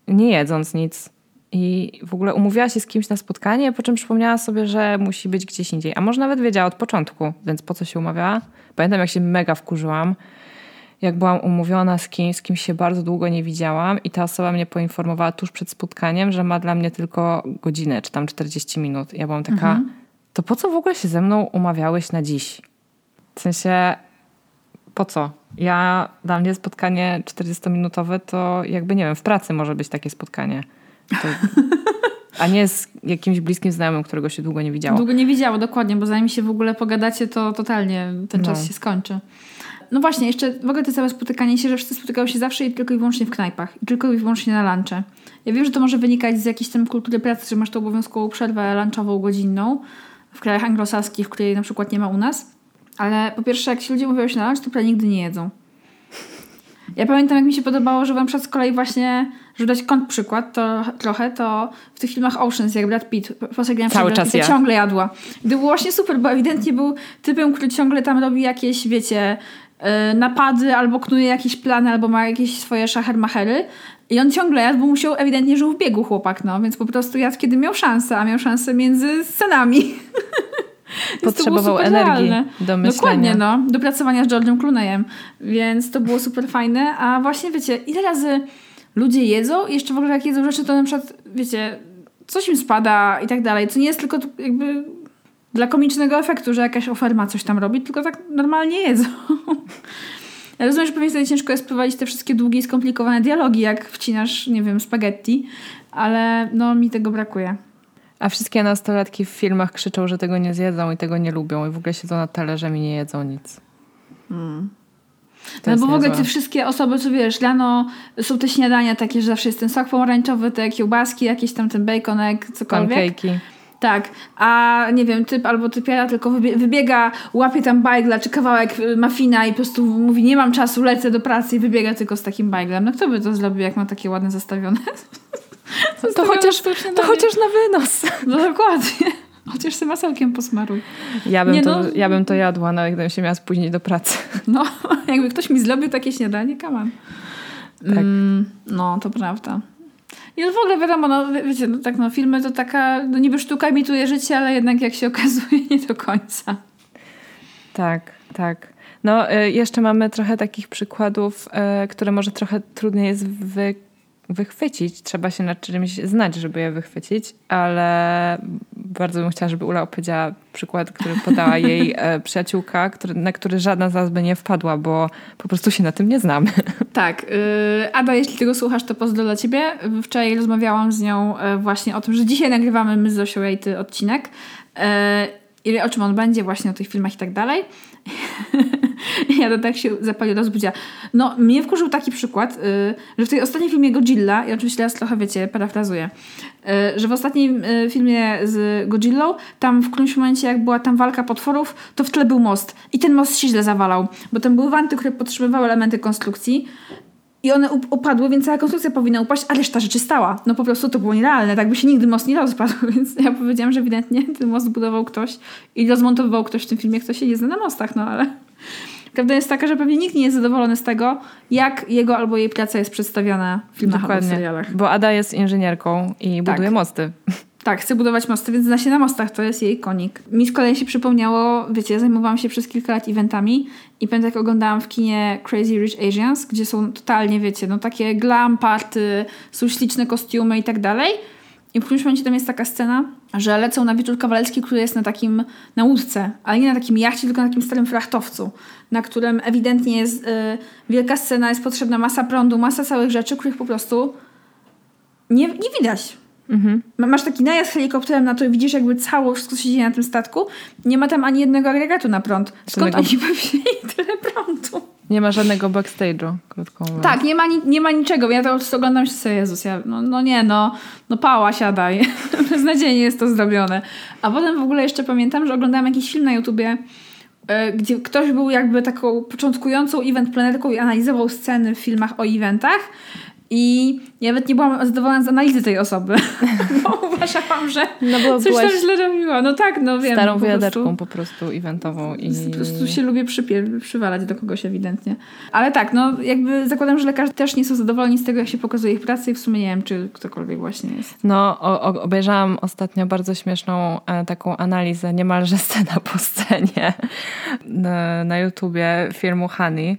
nie jedząc nic. I w ogóle umówiła się z kimś na spotkanie, po czym przypomniała sobie, że musi być gdzieś indziej. A może nawet wiedziała od początku, więc po co się umawiała? Pamiętam, jak się mega wkurzyłam, jak byłam umówiona z kimś, z kim się bardzo długo nie widziałam i ta osoba mnie poinformowała tuż przed spotkaniem, że ma dla mnie tylko godzinę, czy tam 40 minut. Ja byłam taka, mhm. to po co w ogóle się ze mną umawiałeś na dziś? W sensie, po co? Ja, dla mnie spotkanie 40-minutowe to jakby, nie wiem, w pracy może być takie spotkanie. To, a nie z jakimś bliskim znajomym, którego się długo nie widziało. Długo nie widziało, dokładnie, bo zanim się w ogóle pogadacie, to totalnie ten no. czas się skończy. No właśnie, jeszcze w ogóle to całe spotykanie się, że wszyscy spotykają się zawsze i tylko i wyłącznie w knajpach. I tylko i wyłącznie na lunche. Ja wiem, że to może wynikać z jakiejś tam kultury pracy, że masz tą obowiązkową przerwę lunchową godzinną w krajach anglosaskich, w której na przykład nie ma u nas. Ale po pierwsze, jak się ludzie mówią się na lunch, to prawie nigdy nie jedzą. Ja pamiętam, jak mi się podobało, że wam przed z kolei właśnie, żeby dać kąt przykład, to trochę, to w tych filmach Oceans, jak Brad Pitt, postać Cały Brad czas Pitta ja. ciągle jadła. To było właśnie super, bo ewidentnie był typem, który ciągle tam robi jakieś, wiecie, yy, napady, albo knuje jakieś plany, albo ma jakieś swoje szachermachery. I on ciągle jadł, bo musiał ewidentnie żył w biegu chłopak, no, więc po prostu jadł, kiedy miał szansę, a miał szansę między scenami. <laughs> Potrzebował energii realne. do myślenia. Dokładnie, no. Do pracowania z George'em Clooneyem. Więc to było super fajne. A właśnie, wiecie, ile razy ludzie jedzą i jeszcze w ogóle jak jedzą rzeczy, to na przykład, wiecie, coś im spada i tak dalej. Co nie jest tylko jakby dla komicznego efektu, że jakaś oferma coś tam robi, tylko tak normalnie jedzą. <laughs> Ja rozumiem, że pewnie sobie ciężko jest prowadzić te wszystkie długie i skomplikowane dialogi, jak wcinasz, nie wiem, spaghetti, ale no mi tego brakuje. A wszystkie nastolatki w filmach krzyczą, że tego nie zjedzą i tego nie lubią i w ogóle siedzą na talerzem i nie jedzą nic. To No bo w ogóle te wszystkie osoby, co wiesz, rano są te śniadania takie, że zawsze jest ten sok pomarańczowy, te kiełbaski, jakieś tam ten baconek, cokolwiek. Pankejki. Tak, a nie wiem, typ albo typiara tylko wybie- wybiega, łapie tam bajgla czy kawałek mafina i po prostu mówi nie mam czasu, lecę do pracy i wybiega tylko z takim bajglem. No kto by to zrobił, jak ma takie ładne zastawione? <laughs> To chociaż, to chociaż na wynos. No dokładnie. Chociaż sobie masełkiem posmaruj. Ja bym, Nie to, no. ja bym to jadła, nawet gdybym się miała spóźnić do pracy. <laughs> No, jakby ktoś mi zrobił takie śniadanie, kaman. Tak. Mm, no, to prawda. I no w ogóle wiadomo, no wie- wiecie, no tak no, filmy to taka, no niby sztuka imituje życie, ale jednak jak się <laughs> okazuje nie do końca. Tak, tak. No, y, jeszcze mamy trochę takich przykładów, y, które może trochę trudniej jest wy, wychwycić. Trzeba się nad czymś znać, żeby je wychwycić, ale bardzo bym chciała, żeby Ula opowiedziała przykład, który podała <laughs> jej e, przyjaciółka, który, na który żadna z nas by nie wpadła, bo po prostu się na tym nie znamy. <laughs> Tak, yy, Ada, jeśli tego słuchasz, to pozdro dla ciebie. Wczoraj rozmawiałam z nią yy, właśnie o tym, że dzisiaj nagrywamy my z Zosią odcinek. Yy, i o czym on będzie, właśnie o tych filmach i tak dalej. <laughs> ja to tak się zapaliła, rozbudziła. No, mnie wkurzył taki przykład, yy, że w tej ostatniej filmie Godzilla, i oczywiście teraz trochę, wiecie, parafrazuję, yy, że w ostatnim yy, filmie z Godzillą, tam w którymś momencie, jak była tam walka potworów, to w tle był most. I ten most się źle zawalał, bo tam były wanty, które podtrzymywały elementy konstrukcji, i one up- upadły, więc cała konstrukcja powinna upaść, a reszta rzeczy stała. No po prostu to było nierealne, tak by się nigdy most nie rozpadł, <laughs> więc ja powiedziałam, że ewidentnie ten most budował ktoś i rozmontowywał ktoś w tym filmie, kto się nie zna na mostach, no ale... <laughs> Prawda jest taka, że pewnie nikt nie jest zadowolony z tego, jak jego albo jej praca jest przedstawiana w filmach albo serialach. Bo Ada jest inżynierką i Tak. buduje mosty. Tak, chce budować mosty, więc zna się na mostach, to jest jej konik. Mi z kolei się przypomniało, wiecie, ja zajmowałam się przez kilka lat eventami i pamiętam jak oglądałam w kinie Crazy Rich Asians, gdzie są totalnie, wiecie, no takie glam party, są śliczne kostiumy i tak dalej. I w którymś momencie tam jest taka scena, że lecą na wieczór kawalerski, który jest na takim, na łódce, ale nie na takim jachcie, tylko na takim starym frachtowcu, na którym ewidentnie jest y, wielka scena, jest potrzebna masa prądu, masa całych rzeczy, których po prostu nie, nie widać. Ma- Masz taki najazd helikopterem na to i widzisz jakby cało wszystko, co się dzieje na tym statku. Nie ma tam ani jednego agregatu na prąd. Skąd oni wzięli <laughs> tyle prądu? Nie ma żadnego backstage'u, krótko mówiąc. Tak, nie ma, ni- nie ma niczego. Ja to po prostu oglądam się sobie, Jezus, ja, no, no nie, no, no pała, siadaj. <laughs> Beznadziejnie jest to zrobione. A potem w ogóle jeszcze pamiętam, że oglądałam jakiś film na YouTubie, e, gdzie ktoś był jakby taką początkującą event planerką i analizował sceny w filmach o eventach. I ja nawet nie byłam zadowolona z analizy tej osoby, <laughs> bo uważałam, że No bo coś tam źle robiła. No tak, no wiem. starą prostu. po prostu eventową. I... Po prostu się lubię przypie- przywalać do kogoś ewidentnie. Ale tak, no jakby zakładam, że lekarze też nie są zadowoleni z tego, jak się pokazuje ich pracę i w sumie nie wiem, czy ktokolwiek właśnie jest. No, o, obejrzałam ostatnio bardzo śmieszną e, taką analizę, niemalże scena po scenie na, na YouTubie filmu Honey.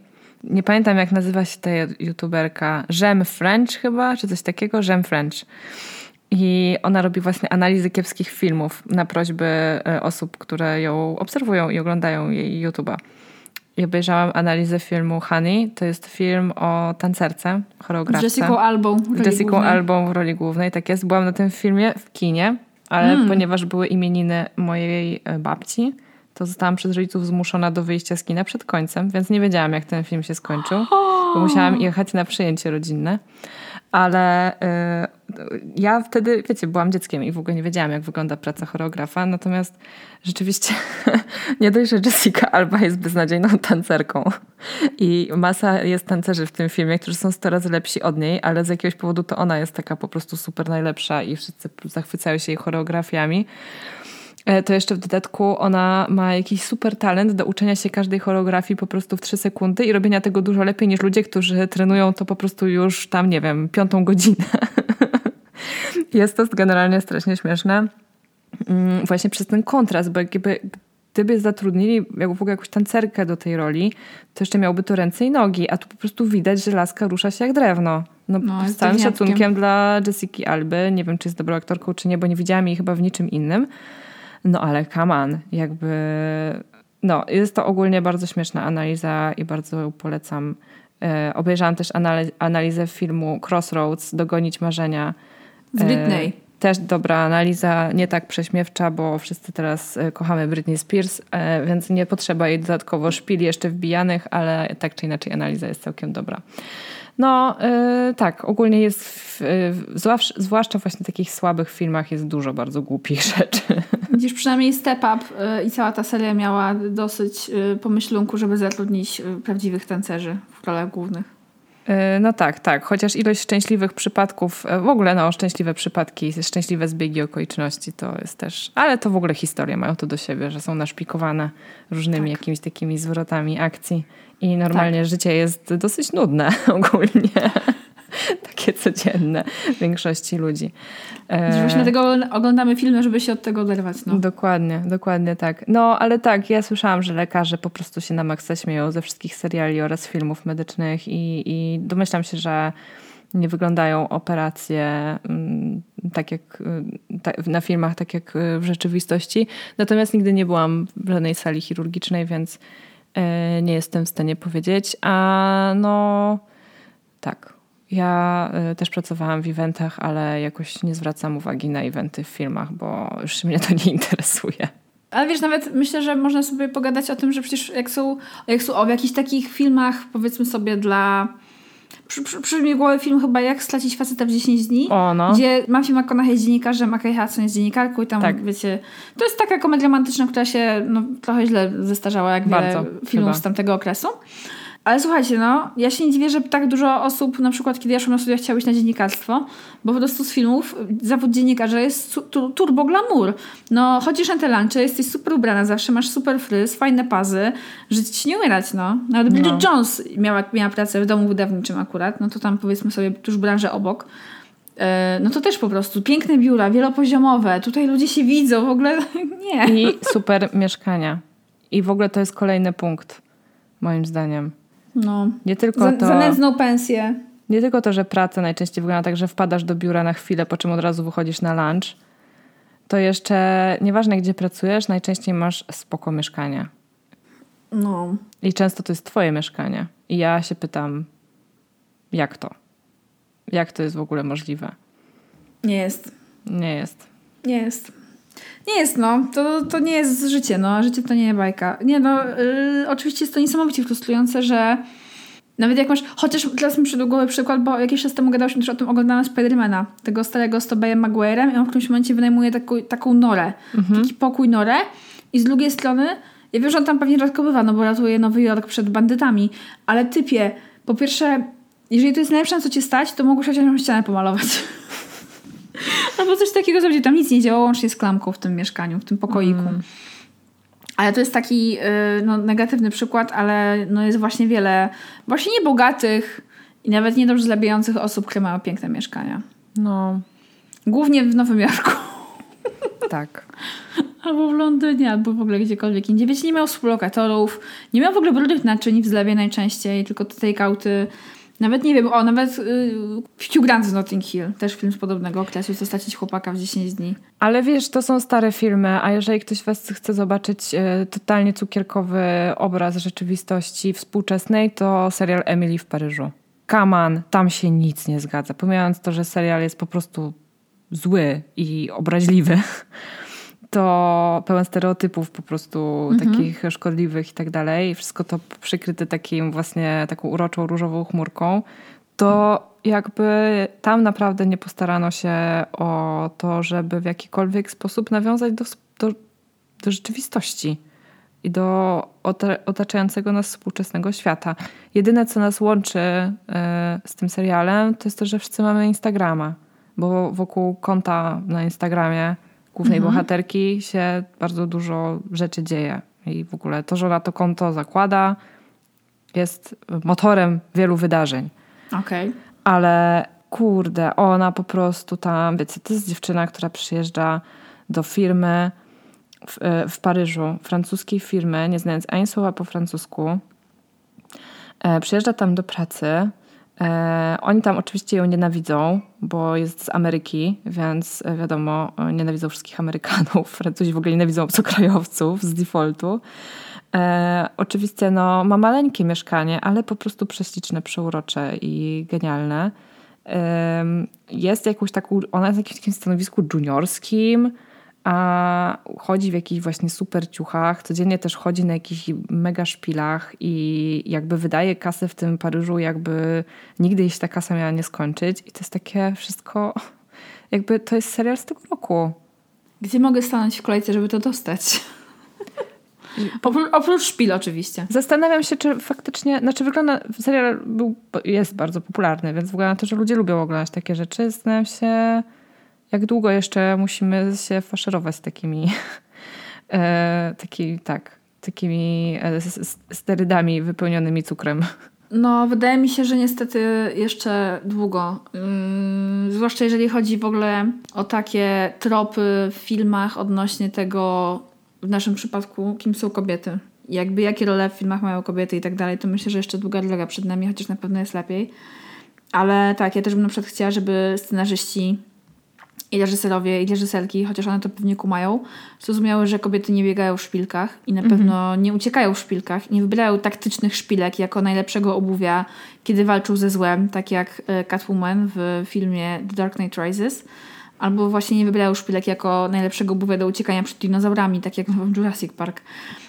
Nie pamiętam, jak nazywa się ta youtuberka. Żem French chyba, czy coś takiego? Żem French. I ona robi właśnie analizy kiepskich filmów na prośby e, osób, które ją obserwują i oglądają jej YouTube'a. I obejrzałam analizę filmu Honey. To jest film o tancerce, choreografce. Jessica Albą. Jessica głównej. Albą w roli głównej, tak jest. Byłam na tym filmie w kinie, ale Mm. ponieważ były imieniny mojej e, babci, to zostałam przez rodziców zmuszona do wyjścia z kina przed końcem, więc nie wiedziałam, jak ten film się skończył, bo musiałam jechać na przyjęcie rodzinne. ale y, ja wtedy, wiecie, byłam dzieckiem i w ogóle nie wiedziałam, jak wygląda praca choreografa, natomiast rzeczywiście <laughs> nie dość, że Jessica Alba jest beznadziejną tancerką i masa jest tancerzy w tym filmie, którzy są 100 razy lepsi od niej, ale z jakiegoś powodu to ona jest taka po prostu super najlepsza i wszyscy zachwycają się jej choreografiami to jeszcze w dodatku ona ma jakiś super talent do uczenia się każdej choreografii po prostu w trzy sekundy i robienia tego dużo lepiej niż ludzie, którzy trenują to po prostu już tam, nie wiem, piątą godzinę. <laughs> Jest to generalnie strasznie śmieszne. Mm, właśnie przez ten kontrast, bo jakby gdyby zatrudnili jak w ogóle jakąś tancerkę do tej roli, to jeszcze miałby to ręce i nogi, a tu po prostu widać, że laska rusza się jak drewno. No, no z całym szacunkiem dla Jessica Alby. Nie wiem, czy jest dobrą aktorką, czy nie, bo nie widziałam jej chyba w niczym innym. No ale come on, jakby... No, jest to ogólnie bardzo śmieszna analiza i bardzo polecam. E, obejrzałam też analizę filmu Crossroads, Dogonić Marzenia. Z Britney. E, też dobra analiza, nie tak prześmiewcza, bo wszyscy teraz e, kochamy Britney Spears, e, więc nie potrzeba jej dodatkowo szpili jeszcze wbijanych, ale tak czy inaczej analiza jest całkiem dobra. No yy, tak, ogólnie jest, w, zwłaszcza, zwłaszcza właśnie w takich słabych filmach jest dużo bardzo głupich <laughs> rzeczy. Widzisz, przynajmniej Step Up yy, i cała ta seria miała dosyć yy, pomyślunku, żeby zatrudnić prawdziwych tancerzy w rolach głównych. E, no tak, tak. Chociaż ilość szczęśliwych przypadków, e, w ogóle no, szczęśliwe przypadki, szczęśliwe zbiegi okoliczności to jest też. Ale to w ogóle historie mają to do siebie, że są naszpikowane różnymi tak. jakimiś takimi zwrotami akcji. I normalnie tak. życie jest dosyć nudne <laughs> ogólnie. Takie codzienne większości ludzi. E... Właśnie dlatego oglądamy filmy, żeby się od tego oderwać. No. Dokładnie, dokładnie tak. No, ale tak, ja słyszałam, że lekarze po prostu się na maksa śmieją ze wszystkich seriali oraz filmów medycznych i, i domyślam się, że nie wyglądają operacje mm, tak jak y, na filmach, tak jak y, w rzeczywistości. Natomiast nigdy nie byłam w żadnej sali chirurgicznej, więc y, nie jestem w stanie powiedzieć. A no tak, ja y, też pracowałam w eventach, ale jakoś nie zwracam uwagi na eventy w filmach, bo już mnie to nie <laughs> interesuje. Ale wiesz, nawet myślę, że można sobie pogadać o tym, że przecież jak są, jak są o, jakichś takich filmach, powiedzmy sobie dla... Przy, przy, głowy film chyba Jak stracić faceta w 10 dni, o, no. gdzie Matthew McConaughey jest dziennikarzem, a Kay Hudson jest dziennikarką i tam, tak. wiecie, to jest taka komedia romantyczna, która się no, trochę źle zestarzała, jak Bardzo, wiele filmów chyba. z tamtego okresu. Ale słuchajcie, no, ja się nie dziwię, że tak dużo osób, na przykład kiedy ja szłam na studia, chciało iść na dziennikarstwo, bo po prostu z filmów zawód dziennikarza jest turbo glamour. No, chodzisz na te lunche, jesteś super ubrana zawsze, masz super fryz, fajne pazy, żyć ci nie umierać, no. Nawet no. Bridget Jones miała, miała pracę w domu wydawniczym akurat, no to tam powiedzmy sobie tuż branżę obok. E, no to też po prostu piękne biura, wielopoziomowe, tutaj ludzie się widzą, w ogóle <laughs> nie. I super mieszkania. I w ogóle to jest kolejny punkt, moim zdaniem. No. Nie tylko to... Za nędzną pensję. Nie tylko to, że praca najczęściej wygląda tak, że wpadasz do biura na chwilę, po czym od razu wychodzisz na lunch. To jeszcze nieważne, gdzie pracujesz, najczęściej masz spoko mieszkanie. No. I często to jest twoje mieszkanie. I ja się pytam, jak to? Jak to jest w ogóle możliwe? Nie jest. Nie jest. Nie jest. Nie jest, no. To, to nie jest życie, no. Życie to nie bajka. Nie, no. Yy, oczywiście jest to niesamowicie frustrujące, że nawet jak masz... Chociaż teraz mi przyszedł głowy przykład, bo jakiś czas temu gadałyśmy też o tym, oglądałam Spidermana, tego starego z Tobeyem Maguire'em i on w którymś momencie wynajmuje taką, taką norę. Mhm. Taki pokój, norę i z drugiej strony ja wiem, że on tam pewnie rzadko bywa, no bo ratuje Nowy Jork przed bandytami, ale typie, po pierwsze, jeżeli to jest najlepsze, na co cię stać, to mogłeś chociaż ścianę pomalować. <laughs> <laughs> No bo coś takiego zrobić. Tam nic nie działo łącznie z klamką w tym mieszkaniu, w tym pokoiku. Mm. Ale to jest taki y, no, negatywny przykład, ale no, jest właśnie wiele właśnie niebogatych i nawet niedobrze zarabiających osób, które mają piękne mieszkania. No. Głównie w Nowym Jorku. <laughs> Tak. albo w Londynie, albo w ogóle gdziekolwiek indziej. Wiecie, nie miał współlokatorów, nie miał w ogóle brudnych naczyń w zlewie najczęściej, tylko te take-outy nawet nie wiem, o, nawet yy, Grant z Notting Hill, też film z podobnego okresu, co stracić chłopaka w 10 dni. Ale wiesz, to są stare filmy, a jeżeli ktoś was chce zobaczyć y, totalnie cukierkowy obraz rzeczywistości współczesnej, to serial Emily w Paryżu. Kaman, tam się nic nie zgadza. Pomijając to, że serial jest po prostu zły i obraźliwy <laughs> to pełen stereotypów po prostu mhm. takich szkodliwych i tak dalej. Wszystko to przykryte takim właśnie taką uroczą różową chmurką. To jakby tam naprawdę nie postarano się o to, żeby w jakikolwiek sposób nawiązać do, do, do rzeczywistości i do otaczającego nas współczesnego świata. Jedyne, co nas łączy y, z tym serialem, to jest to, że wszyscy mamy Instagrama, bo wokół konta na Instagramie głównej mhm. bohaterki się bardzo dużo rzeczy dzieje. I w ogóle to, że ona to konto zakłada, jest motorem wielu wydarzeń. Okej. Okay. Ale kurde, ona po prostu tam, wiecie, to jest dziewczyna, która przyjeżdża do firmy w, e, w Paryżu, francuskiej firmy, nie znając ani słowa po francusku. E, przyjeżdża tam do pracy. E, oni tam oczywiście ją nienawidzą, bo jest z Ameryki, więc e, wiadomo, nienawidzą wszystkich Amerykanów. <laughs> Francuzi w ogóle nienawidzą obcokrajowców z defaultu. E, oczywiście no, ma maleńkie mieszkanie, ale po prostu prześliczne, przeurocze i genialne. E, jest jakąś taką, ona jest w jakimś takim stanowisku juniorskim, a chodzi w jakichś właśnie super ciuchach, codziennie też chodzi na jakichś mega szpilach i jakby wydaje kasę w tym Paryżu, jakby nigdy jej się ta kasa miała nie skończyć. I to jest takie wszystko, jakby to jest serial z tego roku. Gdzie mogę stanąć w kolejce, żeby to dostać? Oprócz, oprócz szpil oczywiście. Zastanawiam się, czy faktycznie, znaczy wygląda, serial był, jest bardzo popularny, więc wygląda na to, że ludzie lubią oglądać takie rzeczy. Zastanawiam się, jak długo jeszcze musimy się faszerować z takimi, <laughs> e, taki, tak, takimi e, sterydami wypełnionymi cukrem. No, wydaje mi się, że niestety jeszcze długo. Yy, zwłaszcza jeżeli chodzi w ogóle o takie tropy w filmach odnośnie tego, w naszym przypadku, kim są kobiety. Jakby jakie role w filmach mają kobiety i tak dalej, to myślę, że jeszcze długa droga przed nami, chociaż na pewno jest lepiej. Ale tak, ja też bym na przykład chciała, żeby scenarzyści i reżyserowie, i reżyserki, chociaż one to pewnie kumają, zrozumiały, że kobiety nie biegają w szpilkach i na mhm. pewno nie uciekają w szpilkach, nie wybierają taktycznych szpilek jako najlepszego obuwia, kiedy walczą ze złem, tak jak e, Catwoman w filmie The Dark Knight Rises, albo właśnie nie wybierają szpilek jako najlepszego obuwia do uciekania przed dinozaurami, tak jak w Jurassic Park.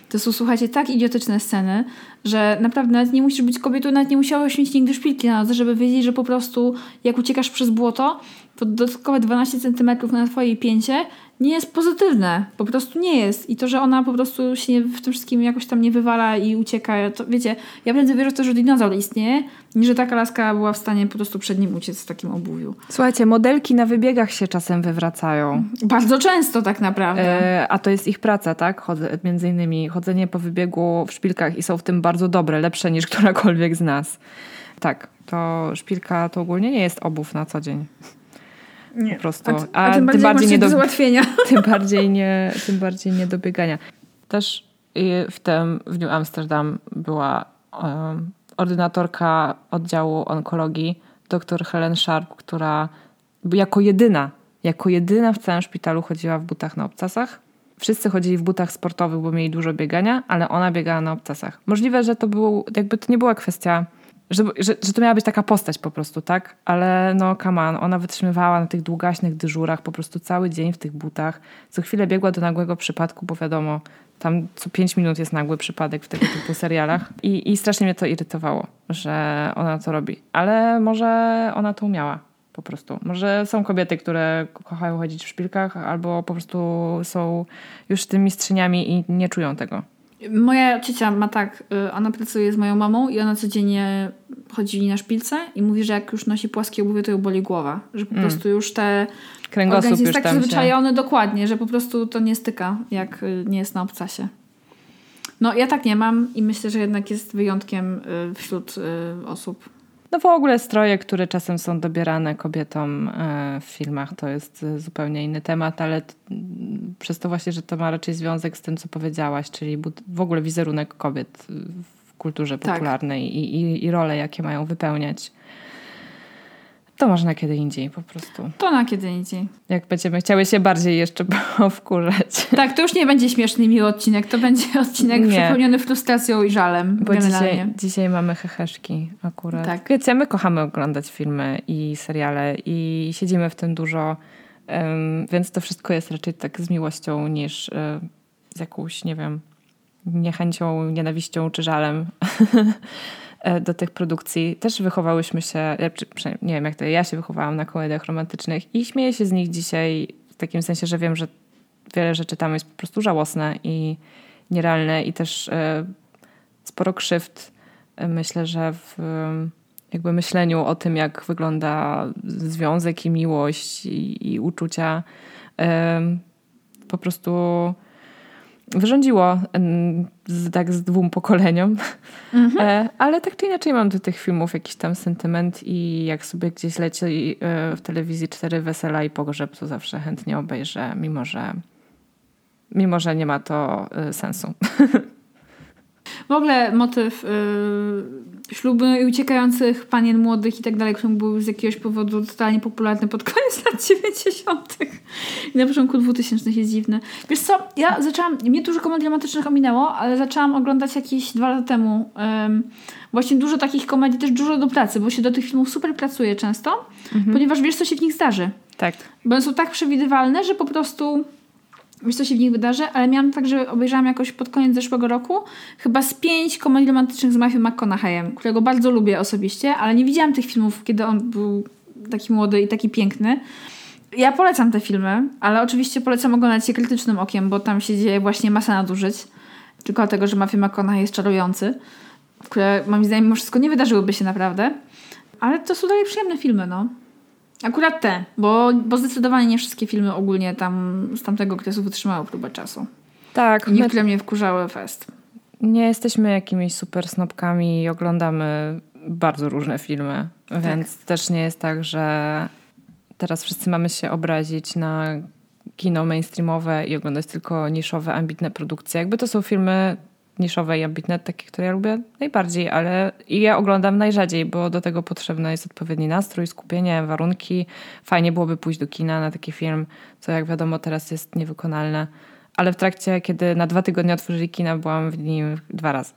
To są, słuchajcie, tak idiotyczne sceny, że naprawdę nawet nie musisz być kobietą, nawet nie musiałeś mieć nigdy szpilki na nodze, żeby wiedzieć, że po prostu jak uciekasz przez błoto, to dodatkowe 12 cm na twojej pięcie nie jest pozytywne. Po prostu nie jest. I to, że ona po prostu się w tym wszystkim jakoś tam nie wywala i ucieka, to wiecie, ja prędzej wierzę w to, że dinozaur istnieje, niż że taka laska była w stanie po prostu przed nim uciec w takim obuwiu. Słuchajcie, modelki na wybiegach się czasem wywracają. Bardzo często tak naprawdę. E, a to jest ich praca, tak? Chodzę, między innymi chodzenie po wybiegu w szpilkach i są w tym bardzo dobre, lepsze niż <laughs> którakolwiek z nas. Tak, to szpilka to ogólnie nie jest obuw na co dzień. Nie. Po prostu. A, a, tym, tym bardziej, nie do, załatwienia. <laughs> Tym bardziej, nie, tym bardziej nie do biegania. Też w tym w New Amsterdam była um, ordynatorka oddziału onkologii, dr Helen Sharp, która jako jedyna, jako jedyna w całym szpitalu chodziła w butach na obcasach. Wszyscy chodzili w butach sportowych, bo mieli dużo biegania, ale ona biegała na obcasach. Możliwe, że to był, jakby to nie była kwestia że, że, że to miała być taka postać po prostu, tak? Ale no, on, ona wytrzymywała na tych długaśnych dyżurach po prostu cały dzień w tych butach. Co chwilę biegła do nagłego przypadku, bo wiadomo, tam co pięć minut jest nagły przypadek w tego typu serialach. I, I strasznie mnie to irytowało, że ona to robi. Ale może ona to umiała po prostu. Może są kobiety, które kochają chodzić w szpilkach, albo po prostu są już tymi mistrzyniami i nie czują tego. Moja ciocia ma tak, y, ona pracuje z moją mamą i ona codziennie chodzi na szpilce i mówi, że jak już nosi płaskie obuwie, to ją boli głowa. Że po mm. prostu już te Kręgosłup jest tak przyzwyczajony się... dokładnie, że po prostu to nie styka, jak y, nie jest na obcasie. No ja tak nie mam i myślę, że jednak jest wyjątkiem y, wśród osób no w ogóle stroje, które czasem są dobierane kobietom e, w filmach, to jest e, zupełnie inny temat, ale przez to właśnie, że to ma raczej związek z tym, co powiedziałaś, czyli w ogóle wizerunek kobiet w kulturze tak. popularnej tak. i, i, i role, jakie mają wypełniać. To może na kiedy indziej po prostu. To na kiedy indziej. Jak będziemy chciały się bardziej jeszcze <laughs> wkurzać. Tak, to już nie będzie śmieszny miły odcinek, to będzie odcinek nie. przepełniony frustracją i żalem. Bo dzisiaj, dzisiaj mamy heheszki akurat. Tak. Wiecie, my kochamy oglądać filmy i seriale i siedzimy w tym dużo, um, więc to wszystko jest raczej tak z miłością niż um, z jakąś, nie wiem, niechęcią, nienawiścią czy żalem. <laughs> e, do tych produkcji. Też wychowałyśmy się, nie wiem jak to, ja się wychowałam na komediach romantycznych i śmieję się z nich dzisiaj w takim sensie, że wiem, że wiele rzeczy tam jest po prostu żałosne i nierealne i też e, sporo krzywd myślę, że w jakby myśleniu o tym, jak wygląda związek i miłość i, i uczucia, po prostu wyrządziło z, tak z dwóm pokoleniom. Mhm. E, ale tak czy inaczej mam do tych filmów jakiś tam sentyment i jak sobie gdzieś leci e, w telewizji cztery wesela i pogrzeb, to zawsze chętnie obejrzę, mimo że, mimo że nie ma to e, sensu. <laughs> W ogóle motyw yy, ślubu i uciekających panien młodych i tak dalej, który był z jakiegoś powodu totalnie popularny pod koniec lat <laughs> 90. i na początku 2000 jest dziwny. Wiesz co, ja zaczęłam, mnie dużo komedii dramatycznych ominęło, ale zaczęłam oglądać jakieś dwa lata temu yy, właśnie dużo takich komedii, też dużo do pracy, bo się do tych filmów super pracuje często, mhm. ponieważ wiesz, co się w nich zdarzy. Tak. Bo one są tak przewidywalne, że po prostu wiesz, co się w nich wydarzy, ale miałam tak, że obejrzałam jakoś pod koniec zeszłego roku chyba z pięć komedii romantycznych z Matthew McConaugheyem, którego bardzo lubię osobiście, ale nie widziałam tych filmów, kiedy on był taki młody i taki piękny. Ja polecam te filmy, ale oczywiście polecam oglądać je krytycznym okiem, bo tam się dzieje właśnie masa nadużyć. Tylko dlatego, że Matthew McConaughey jest czarujący, które moim zdaniem mimo wszystko nie wydarzyłyby się naprawdę. Ale to są dalej przyjemne filmy, no. Akurat te, bo, bo zdecydowanie nie wszystkie filmy ogólnie tam z tamtego okresu wytrzymały próbę czasu. Tak. Niektóre my... mnie wkurzały fest. Nie jesteśmy jakimiś super snopkami i oglądamy bardzo różne filmy, tak. więc też nie jest tak, że teraz wszyscy mamy się obrazić na kino mainstreamowe i oglądać tylko niszowe, ambitne produkcje. Jakby to są filmy niszowe i ambitne, takie, które ja lubię najbardziej, ale i ja oglądam najrzadziej, bo do tego potrzebny jest odpowiedni nastrój, skupienie, warunki. Fajnie byłoby pójść do kina na taki film, co jak wiadomo teraz jest niewykonalne. Ale w trakcie, kiedy na dwa tygodnie otworzyli kina, byłam w nim dwa razy.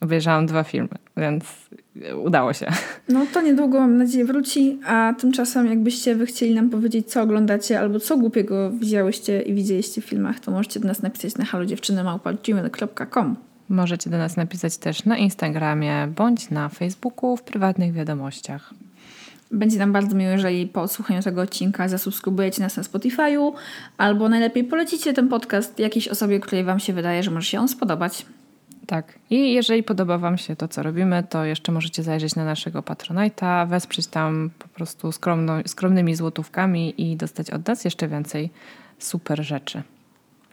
Obejrzałam dwa filmy, więc udało się. No to niedługo mam nadzieję wróci, a tymczasem jakbyście wy chcieli nam powiedzieć, co oglądacie albo co głupiego widziałyście i widzieliście w filmach, to możecie do nas napisać na halodziewczynymałpa.gmail.com Możecie do nas napisać też na Instagramie bądź na Facebooku w prywatnych wiadomościach. Będzie nam bardzo miło, jeżeli po odsłuchaniu tego odcinka zasubskrybujecie nas na Spotify'u albo najlepiej polecicie ten podcast jakiejś osobie, której Wam się wydaje, że może się on spodobać. Tak. I jeżeli podoba Wam się to, co robimy, to jeszcze możecie zajrzeć na naszego Patronite'a, wesprzeć tam po prostu skromno, skromnymi złotówkami i dostać od nas jeszcze więcej super rzeczy.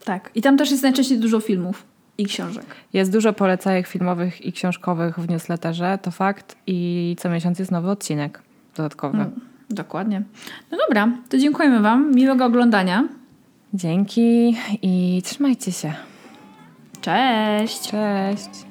Tak. I tam też jest najczęściej dużo filmów i książek. Jest dużo polecajek filmowych i książkowych w newsletterze, to fakt. I co miesiąc jest nowy odcinek dodatkowy. Mm, dokładnie. No dobra, to dziękujemy Wam. Miłego oglądania. Dzięki i trzymajcie się. Cześć! Cześć!